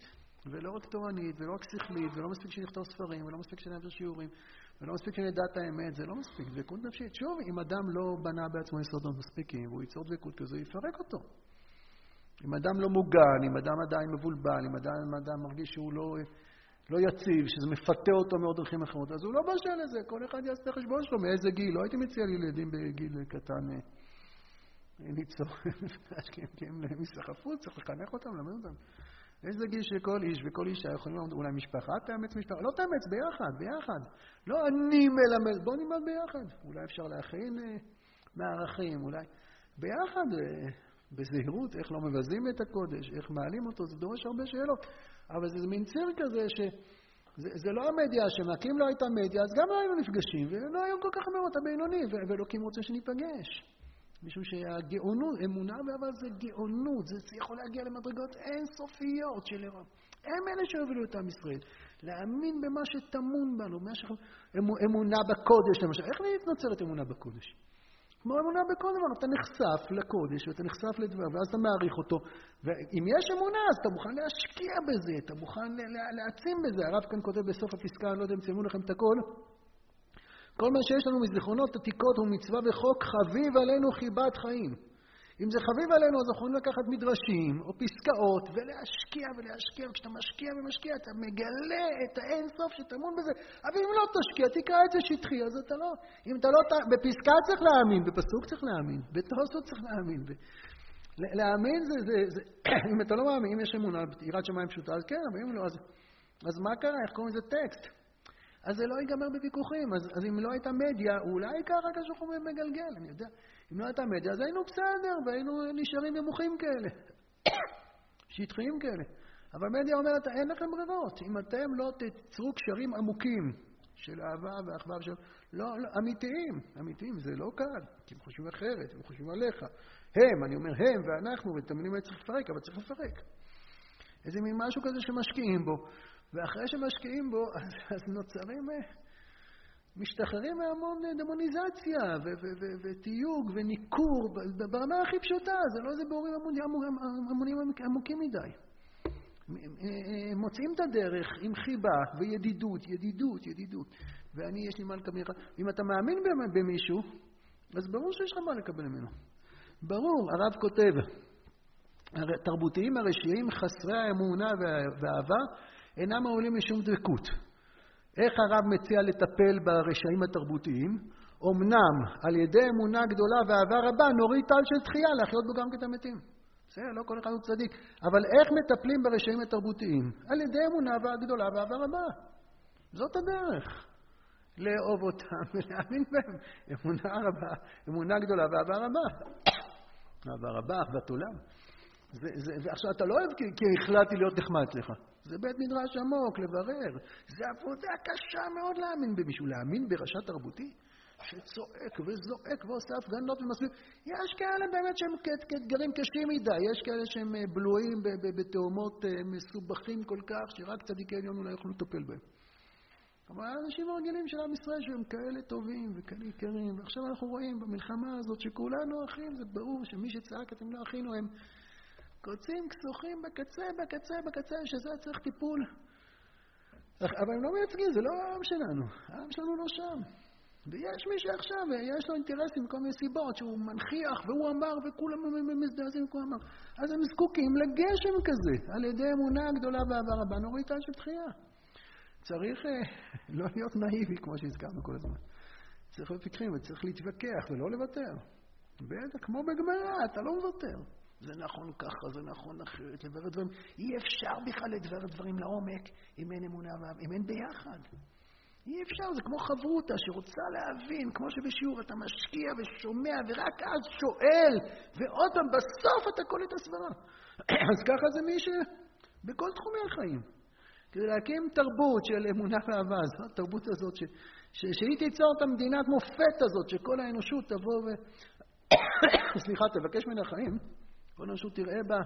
ולא רק תורנית, ולא רק שכלית, ולא מספיק שנכתוב ספרים, ולא מספיק שנעביר שיעורים, ולא מספיק שנדע את האמת, זה לא מספיק. דבקות נפשית. שוב, אם אדם לא בנה בעצמו יסודות מספיקים, והוא ייצור דבקות כזו, יפרק אותו. אם אדם לא מוגן, אם אדם עדיין מבולבל, אם אדם, אדם מרגיש שהוא לא, לא יציב, שזה מפתה אותו מעוד דרכים אחרות, אז הוא לא בשל לזה, כל אחד יעשה את החשבון שלו, מאיזה גיל. לא הייתי מציע לילדים בגיל קטן אה, ליצור, <laughs> כי הם ייסחפו, צריך לחנך אותם, ללמד אותם. איזה גיל שכל איש וכל אישה יכולים ללמוד, אולי משפחה תאמץ משפחה, לא תאמץ, ביחד, ביחד. לא אני מלמד, בוא נלמד ביחד. אולי אפשר להכין אה, מערכים, אולי ביחד, אה, בזהירות, איך לא מבזים את הקודש, איך מעלים אותו, זה דורש הרבה שאלות. אבל זה מין ציר כזה ש... זה, זה לא המדיה אשמה, כי אם לא הייתה מדיה, אז גם לא היינו נפגשים, ולא היו כל כך אמירות הבינוני, ואלוקים רוצה שניפגש. משום שהגאונות, אמונה ואהבה זה גאונות, זה יכול להגיע למדרגות אינסופיות של אירוע. הם אלה שהובילו את עם ישראל. להאמין במה שטמון בנו, במה ש... אמונה בקודש למשל. איך נוצרת אמונה בקודש? כמו אמונה בכל דבר, אתה נחשף לקודש ואתה נחשף לדבר, ואז אתה מעריך אותו. ואם יש אמונה, אז אתה מוכן להשקיע בזה, אתה מוכן להעצים בזה. הרב כאן כותב בסוף הפסקה, אני לא יודע אם ציינו לכם את הכל, כל מה שיש לנו מזיכרונות עתיקות הוא מצווה וחוק חביב עלינו חיבת חיים. אם זה חביב עלינו, אז אנחנו יכולים לקחת מדרשים או פסקאות ולהשקיע ולהשקיע, וכשאתה משקיע ומשקיע, אתה מגלה את האינסוף שטמון בזה. אבל אם לא תשקיע, תקרא את זה שטחי, אז אתה לא... אם אתה לא... בפסקה צריך להאמין, בפסוק צריך להאמין, בתוספות צריך להאמין. להאמין זה, זה, זה... <coughs> אם אתה לא מאמין, אם יש אמונה, יראת שמיים פשוטה, אז כן, אבל אם לא, אז, אז מה קרה? איך קוראים לזה טקסט? אז זה לא ייגמר בוויכוחים. אז, אז אם לא הייתה מדיה, אולי ככה כשהוא מגלגל, אני יודע. אם לא הייתה מדיה, אז היינו בסדר, והיינו נשארים נמוכים כאלה. <coughs> שטחיים כאלה. אבל מדיה אומרת, אין לכם ברירות. אם אתם לא תיצרו קשרים עמוקים של אהבה ואחווה ושל... לא, לא, אמיתיים, אמיתיים, זה לא קל, כי הם חושבים אחרת, הם חושבים עליך. הם, אני אומר הם ואנחנו, ואת המילים האלה צריך לפרק, אבל צריך לפרק. איזה מין משהו כזה שמשקיעים בו, ואחרי שמשקיעים בו, <laughs> אז, אז נוצרים, אה, משתחררים מהמון דמוניזציה ותיוג וניכור ברמה הכי פשוטה, זה לא איזה בירורים המונים עמוקים מדי. מוצאים את הדרך עם חיבה וידידות, ידידות, ידידות. ואני, יש לי מה לקבל ממך. אם אתה מאמין במישהו, אז ברור שיש לך מה לקבל ממנו. ברור, הרב כותב, התרבותיים הרשעים חסרי האמונה והאהבה אינם העולים משום דבקות. איך הרב מציע לטפל ברשעים התרבותיים? אמנם על ידי אמונה גדולה ואהבה רבה נוריד טל של תחייה להחיות בו גם כת המתים. בסדר, לא כל אחד הוא צדיק. אבל איך מטפלים ברשעים התרבותיים? על ידי אמונה גדולה ואהבה רבה. זאת הדרך. לאהוב אותם ולהאמין בהם. אמונה רבה, אמונה גדולה ואהבה רבה. <coughs> אהבה רבה, אהבת עולם. ועכשיו, אתה לא אוהב כי, כי החלטתי להיות נחמד אצלך. זה בית מדרש עמוק, לברר. זה עבודה קשה מאוד להאמין במישהו. להאמין ברשע תרבותי שצועק וזועק ועושה הפגנות ומסביר. יש כאלה באמת שהם כאתגרים קשים מדי, יש כאלה שהם אה, בלויים בתאומות אה, מסובכים כל כך, שרק צדיקי עליון אולי יוכלו לטפל בהם. אבל האנשים הרגילים של עם ישראל שהם כאלה טובים וכאלה יקרים, ועכשיו אנחנו רואים במלחמה הזאת שכולנו אחים, זה ברור שמי שצעק אתם לא אחינו הם קוצים כסוכים בקצה, בקצה, בקצה, שזה צריך טיפול. אבל הם לא מייצגים, זה לא העם שלנו. העם שלנו לא שם. ויש מי שעכשיו, יש לו אינטרסים מכל מיני סיבות, שהוא מנכיח, והוא אמר, וכולם מזדעזעים, וכולם אמר. אז הם זקוקים לגשם כזה, על ידי אמונה גדולה ואהבה רבה, נוריד טל של תחייה. צריך אה, <laughs> לא להיות נאיבי, כמו שהזכרנו כל הזמן. צריך להיות פיקחים, וצריך להתווכח ולא לוותר. בטח, כמו בגמרא, אתה לא מוותר. זה נכון ככה, זה נכון אחרת, לברר דברים. אי אפשר בכלל לדבר דברים לעומק אם אין אמונה ואהבה, אם אין ביחד. אי אפשר, זה כמו חברותה שרוצה להבין, כמו שבשיעור אתה משקיע ושומע ורק אז שואל, ועוד פעם, בסוף אתה קולט הסברה. <clears throat> אז ככה זה מי ש... בכל תחומי החיים. כדי להקים תרבות של אמונה ואהבה, זו התרבות הזאת, ש... ש... שהיא תיצור את המדינת מופת הזאת, שכל האנושות תבוא ו... <coughs> סליחה, תבקש מן החיים, כל האנושות תראה בה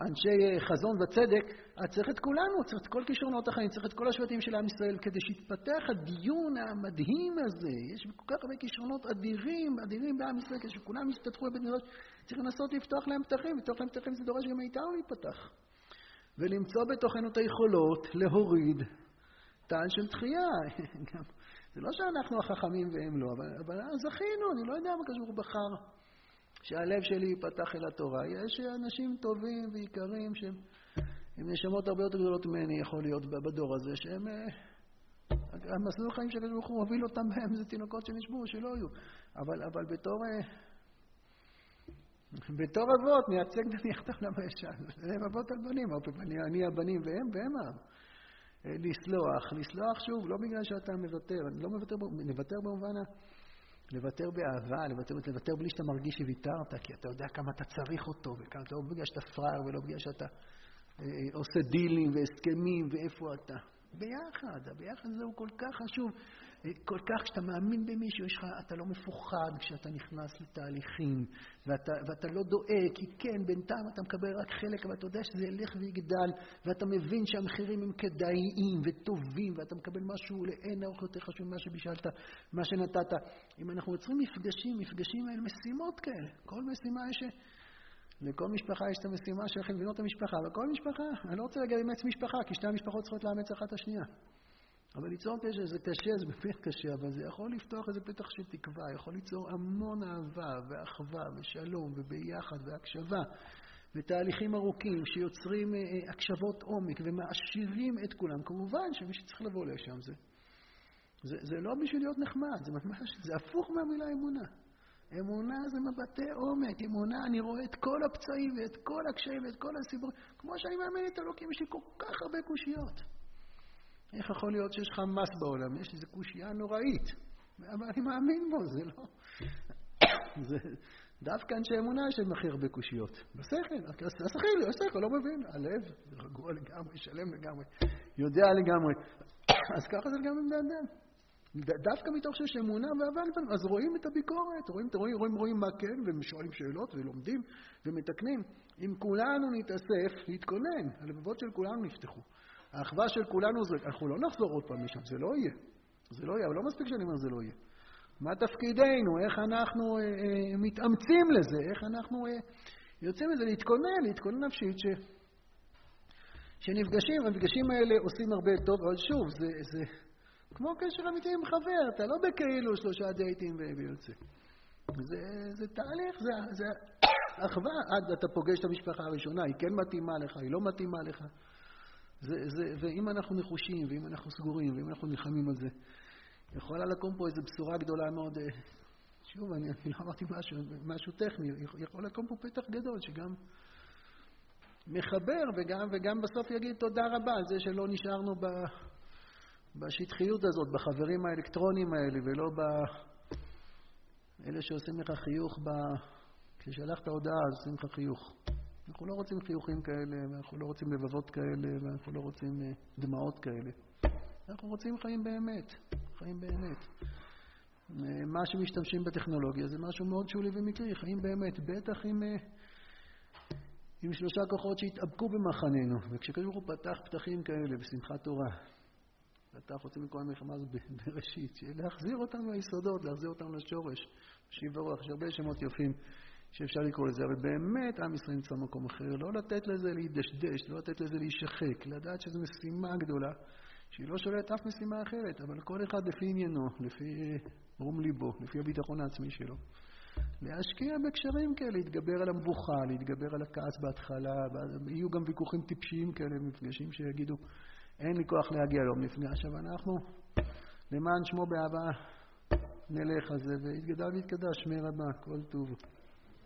אנשי אה, חזון וצדק, אז צריך את כולנו, צריך את כל כישרונות החיים, צריך את כל השבטים של עם ישראל, כדי שיתפתח הדיון המדהים הזה. יש כל כך הרבה כישרונות אדירים, אדירים בעם ישראל, כדי שכולם ישתתפו בבית מדרש, צריך לנסות לפתוח להם פתחים, לפתוח להם פתחים זה דורש גם מאיתנו להיפתח. ולמצוא בתוכנו את היכולות להוריד טען של תחייה. <laughs> זה לא שאנחנו החכמים והם לא, אבל, אבל זכינו, אני לא יודע מה קשור בחר. שהלב שלי ייפתח אל התורה. יש אנשים טובים ויקרים שהם עם נשמות הרבה יותר גדולות ממני, יכול להיות, בדור הזה, שהם... אה, המסלול החיים שהקדוש ברוך הוא הוביל אותם בהם זה תינוקות שנשבו, שלא יהיו. אבל, אבל בתור... אה, בתור אבות, מייצג נניח את העולם הישן. הם אבות על בנים, אני הבנים והם, והם העם. אה, לסלוח, לסלוח שוב, לא בגלל שאתה מוותר, אני לא מוותר, מוותר במובן ה... לוותר באהבה, לוותר, לוותר בלי שאתה מרגיש שוויתרת, כי אתה יודע כמה אתה צריך אותו, וכמה אתה לא בגלל שאתה פראייר ולא בגלל שאתה אה, אה, עושה דילים והסכמים ואיפה אתה. ביחד, הביחד הזה הוא כל כך חשוב. כל כך כשאתה מאמין במישהו, לך, אתה לא מפוחד כשאתה נכנס לתהליכים, ואתה, ואתה לא דואג, כי כן, בינתיים אתה מקבל רק חלק, אבל אתה יודע שזה ילך ויגדל, ואתה מבין שהמחירים הם כדאיים וטובים, ואתה מקבל משהו לאין ארוך יותר חשוב ממה שבישלת, מה שנתת. אם אנחנו יוצרים מפגשים, מפגשים האלה, משימות כאלה, כל משימה יש... לכל משפחה יש את המשימה שלכם לבנות את המשפחה, וכל משפחה, אני לא רוצה לאמץ משפחה, כי שתי המשפחות צריכות לאמץ אחת את השנייה. אבל ליצור קשר זה קשה, זה באמת קשה, אבל זה יכול לפתוח איזה פתח של תקווה, יכול ליצור המון אהבה ואחווה ושלום וביחד והקשבה ותהליכים ארוכים שיוצרים אה, אה, הקשבות עומק ומעשירים את כולם. כמובן שמי שצריך לבוא לשם זה, זה, זה לא בשביל להיות נחמד, זה ממש, זה הפוך מהמילה אמונה. אמונה זה מבטא עומק, אמונה, אני רואה את כל הפצעים ואת כל הקשיים ואת כל הסיפורים, כמו שאני מאמין את אלוקים, יש לי כל כך הרבה קושיות. איך יכול להיות שיש לך מס בעולם? יש איזו קושייה נוראית. אבל אני מאמין בו, זה לא... <coughs> זה דווקא אנשי אמונה יש להם הכי הרבה קושיות. בשכל, השכל, השכל, לא מבין. הלב רגוע לגמרי, שלם לגמרי, יודע לגמרי. <coughs> אז ככה זה עם בני אדם. דווקא מתוך שיש אמונה לפעמים, אז רואים את הביקורת, רואים, רואים, רואים, רואים מה כן, ושואלים שאלות, ולומדים, ומתקנים. אם כולנו נתאסף, להתכונן, הלבבות של כולנו נפתחו. האחווה של כולנו זה, אנחנו לא נחזור עוד פעם משם, זה לא יהיה. זה לא יהיה, אבל לא מספיק שאני אומר זה לא יהיה. מה תפקידנו, איך אנחנו אה, אה, מתאמצים לזה, איך אנחנו אה, יוצאים מזה, להתכונן, להתכונן נפשית, ש, שנפגשים, המפגשים האלה עושים הרבה טוב, אבל שוב, זה, זה כמו קשר אמיתי עם חבר, אתה לא בכאילו שלושה דייטים ויוצא. זה, זה תהליך, זה, זה <coughs> אחווה, עד אתה פוגש את המשפחה הראשונה, היא כן מתאימה לך, היא לא מתאימה לך. זה, זה, ואם אנחנו נחושים, ואם אנחנו סגורים, ואם אנחנו נלחמים על זה, יכולה לקום פה איזו בשורה גדולה מאוד. אה, שוב, אני, אני לא אמרתי משהו, משהו טכני, יכול לקום פה פתח גדול שגם מחבר וגם, וגם בסוף יגיד תודה רבה על זה שלא נשארנו ב, בשטחיות הזאת, בחברים האלקטרונים האלה, ולא באלה שעושים לך חיוך, ב... כששלחת הודעה עושים לך חיוך. אנחנו לא רוצים חיוכים כאלה, ואנחנו לא רוצים לבבות כאלה, ואנחנו לא רוצים אה, דמעות כאלה. אנחנו רוצים חיים באמת, חיים באמת. אה, מה שמשתמשים בטכנולוגיה זה משהו מאוד שולי ומקרי, חיים באמת, בטח עם, אה, עם שלושה כוחות שהתאבקו במחננו. וכשקדוש ברוך הוא פתח פתחים כאלה בשמחת תורה, פתח אותם מכל המלחמה הזאת בראשית, להחזיר אותנו ליסודות, להחזיר אותנו לשורש. שיב ורוח, יש הרבה שמות יפים. שאפשר לקרוא לזה, אבל באמת עם ישראל נמצא במקום אחר, לא לתת לזה להידשדש, לא לתת לזה להישחק, לדעת שזו משימה גדולה, שהיא לא שולטת אף משימה אחרת, אבל כל אחד לפי עניינו, לפי רום ליבו, לפי הביטחון העצמי שלו. להשקיע בקשרים כאלה, להתגבר על המבוכה, להתגבר על הכעס בהתחלה, יהיו גם ויכוחים טיפשיים כאלה, מפגשים שיגידו, אין לי כוח להגיע ליום מפגש, אבל אנחנו, למען שמו באהבה, נלך על זה, ויתגדל ויתקדש, שמי רבה, כל טוב.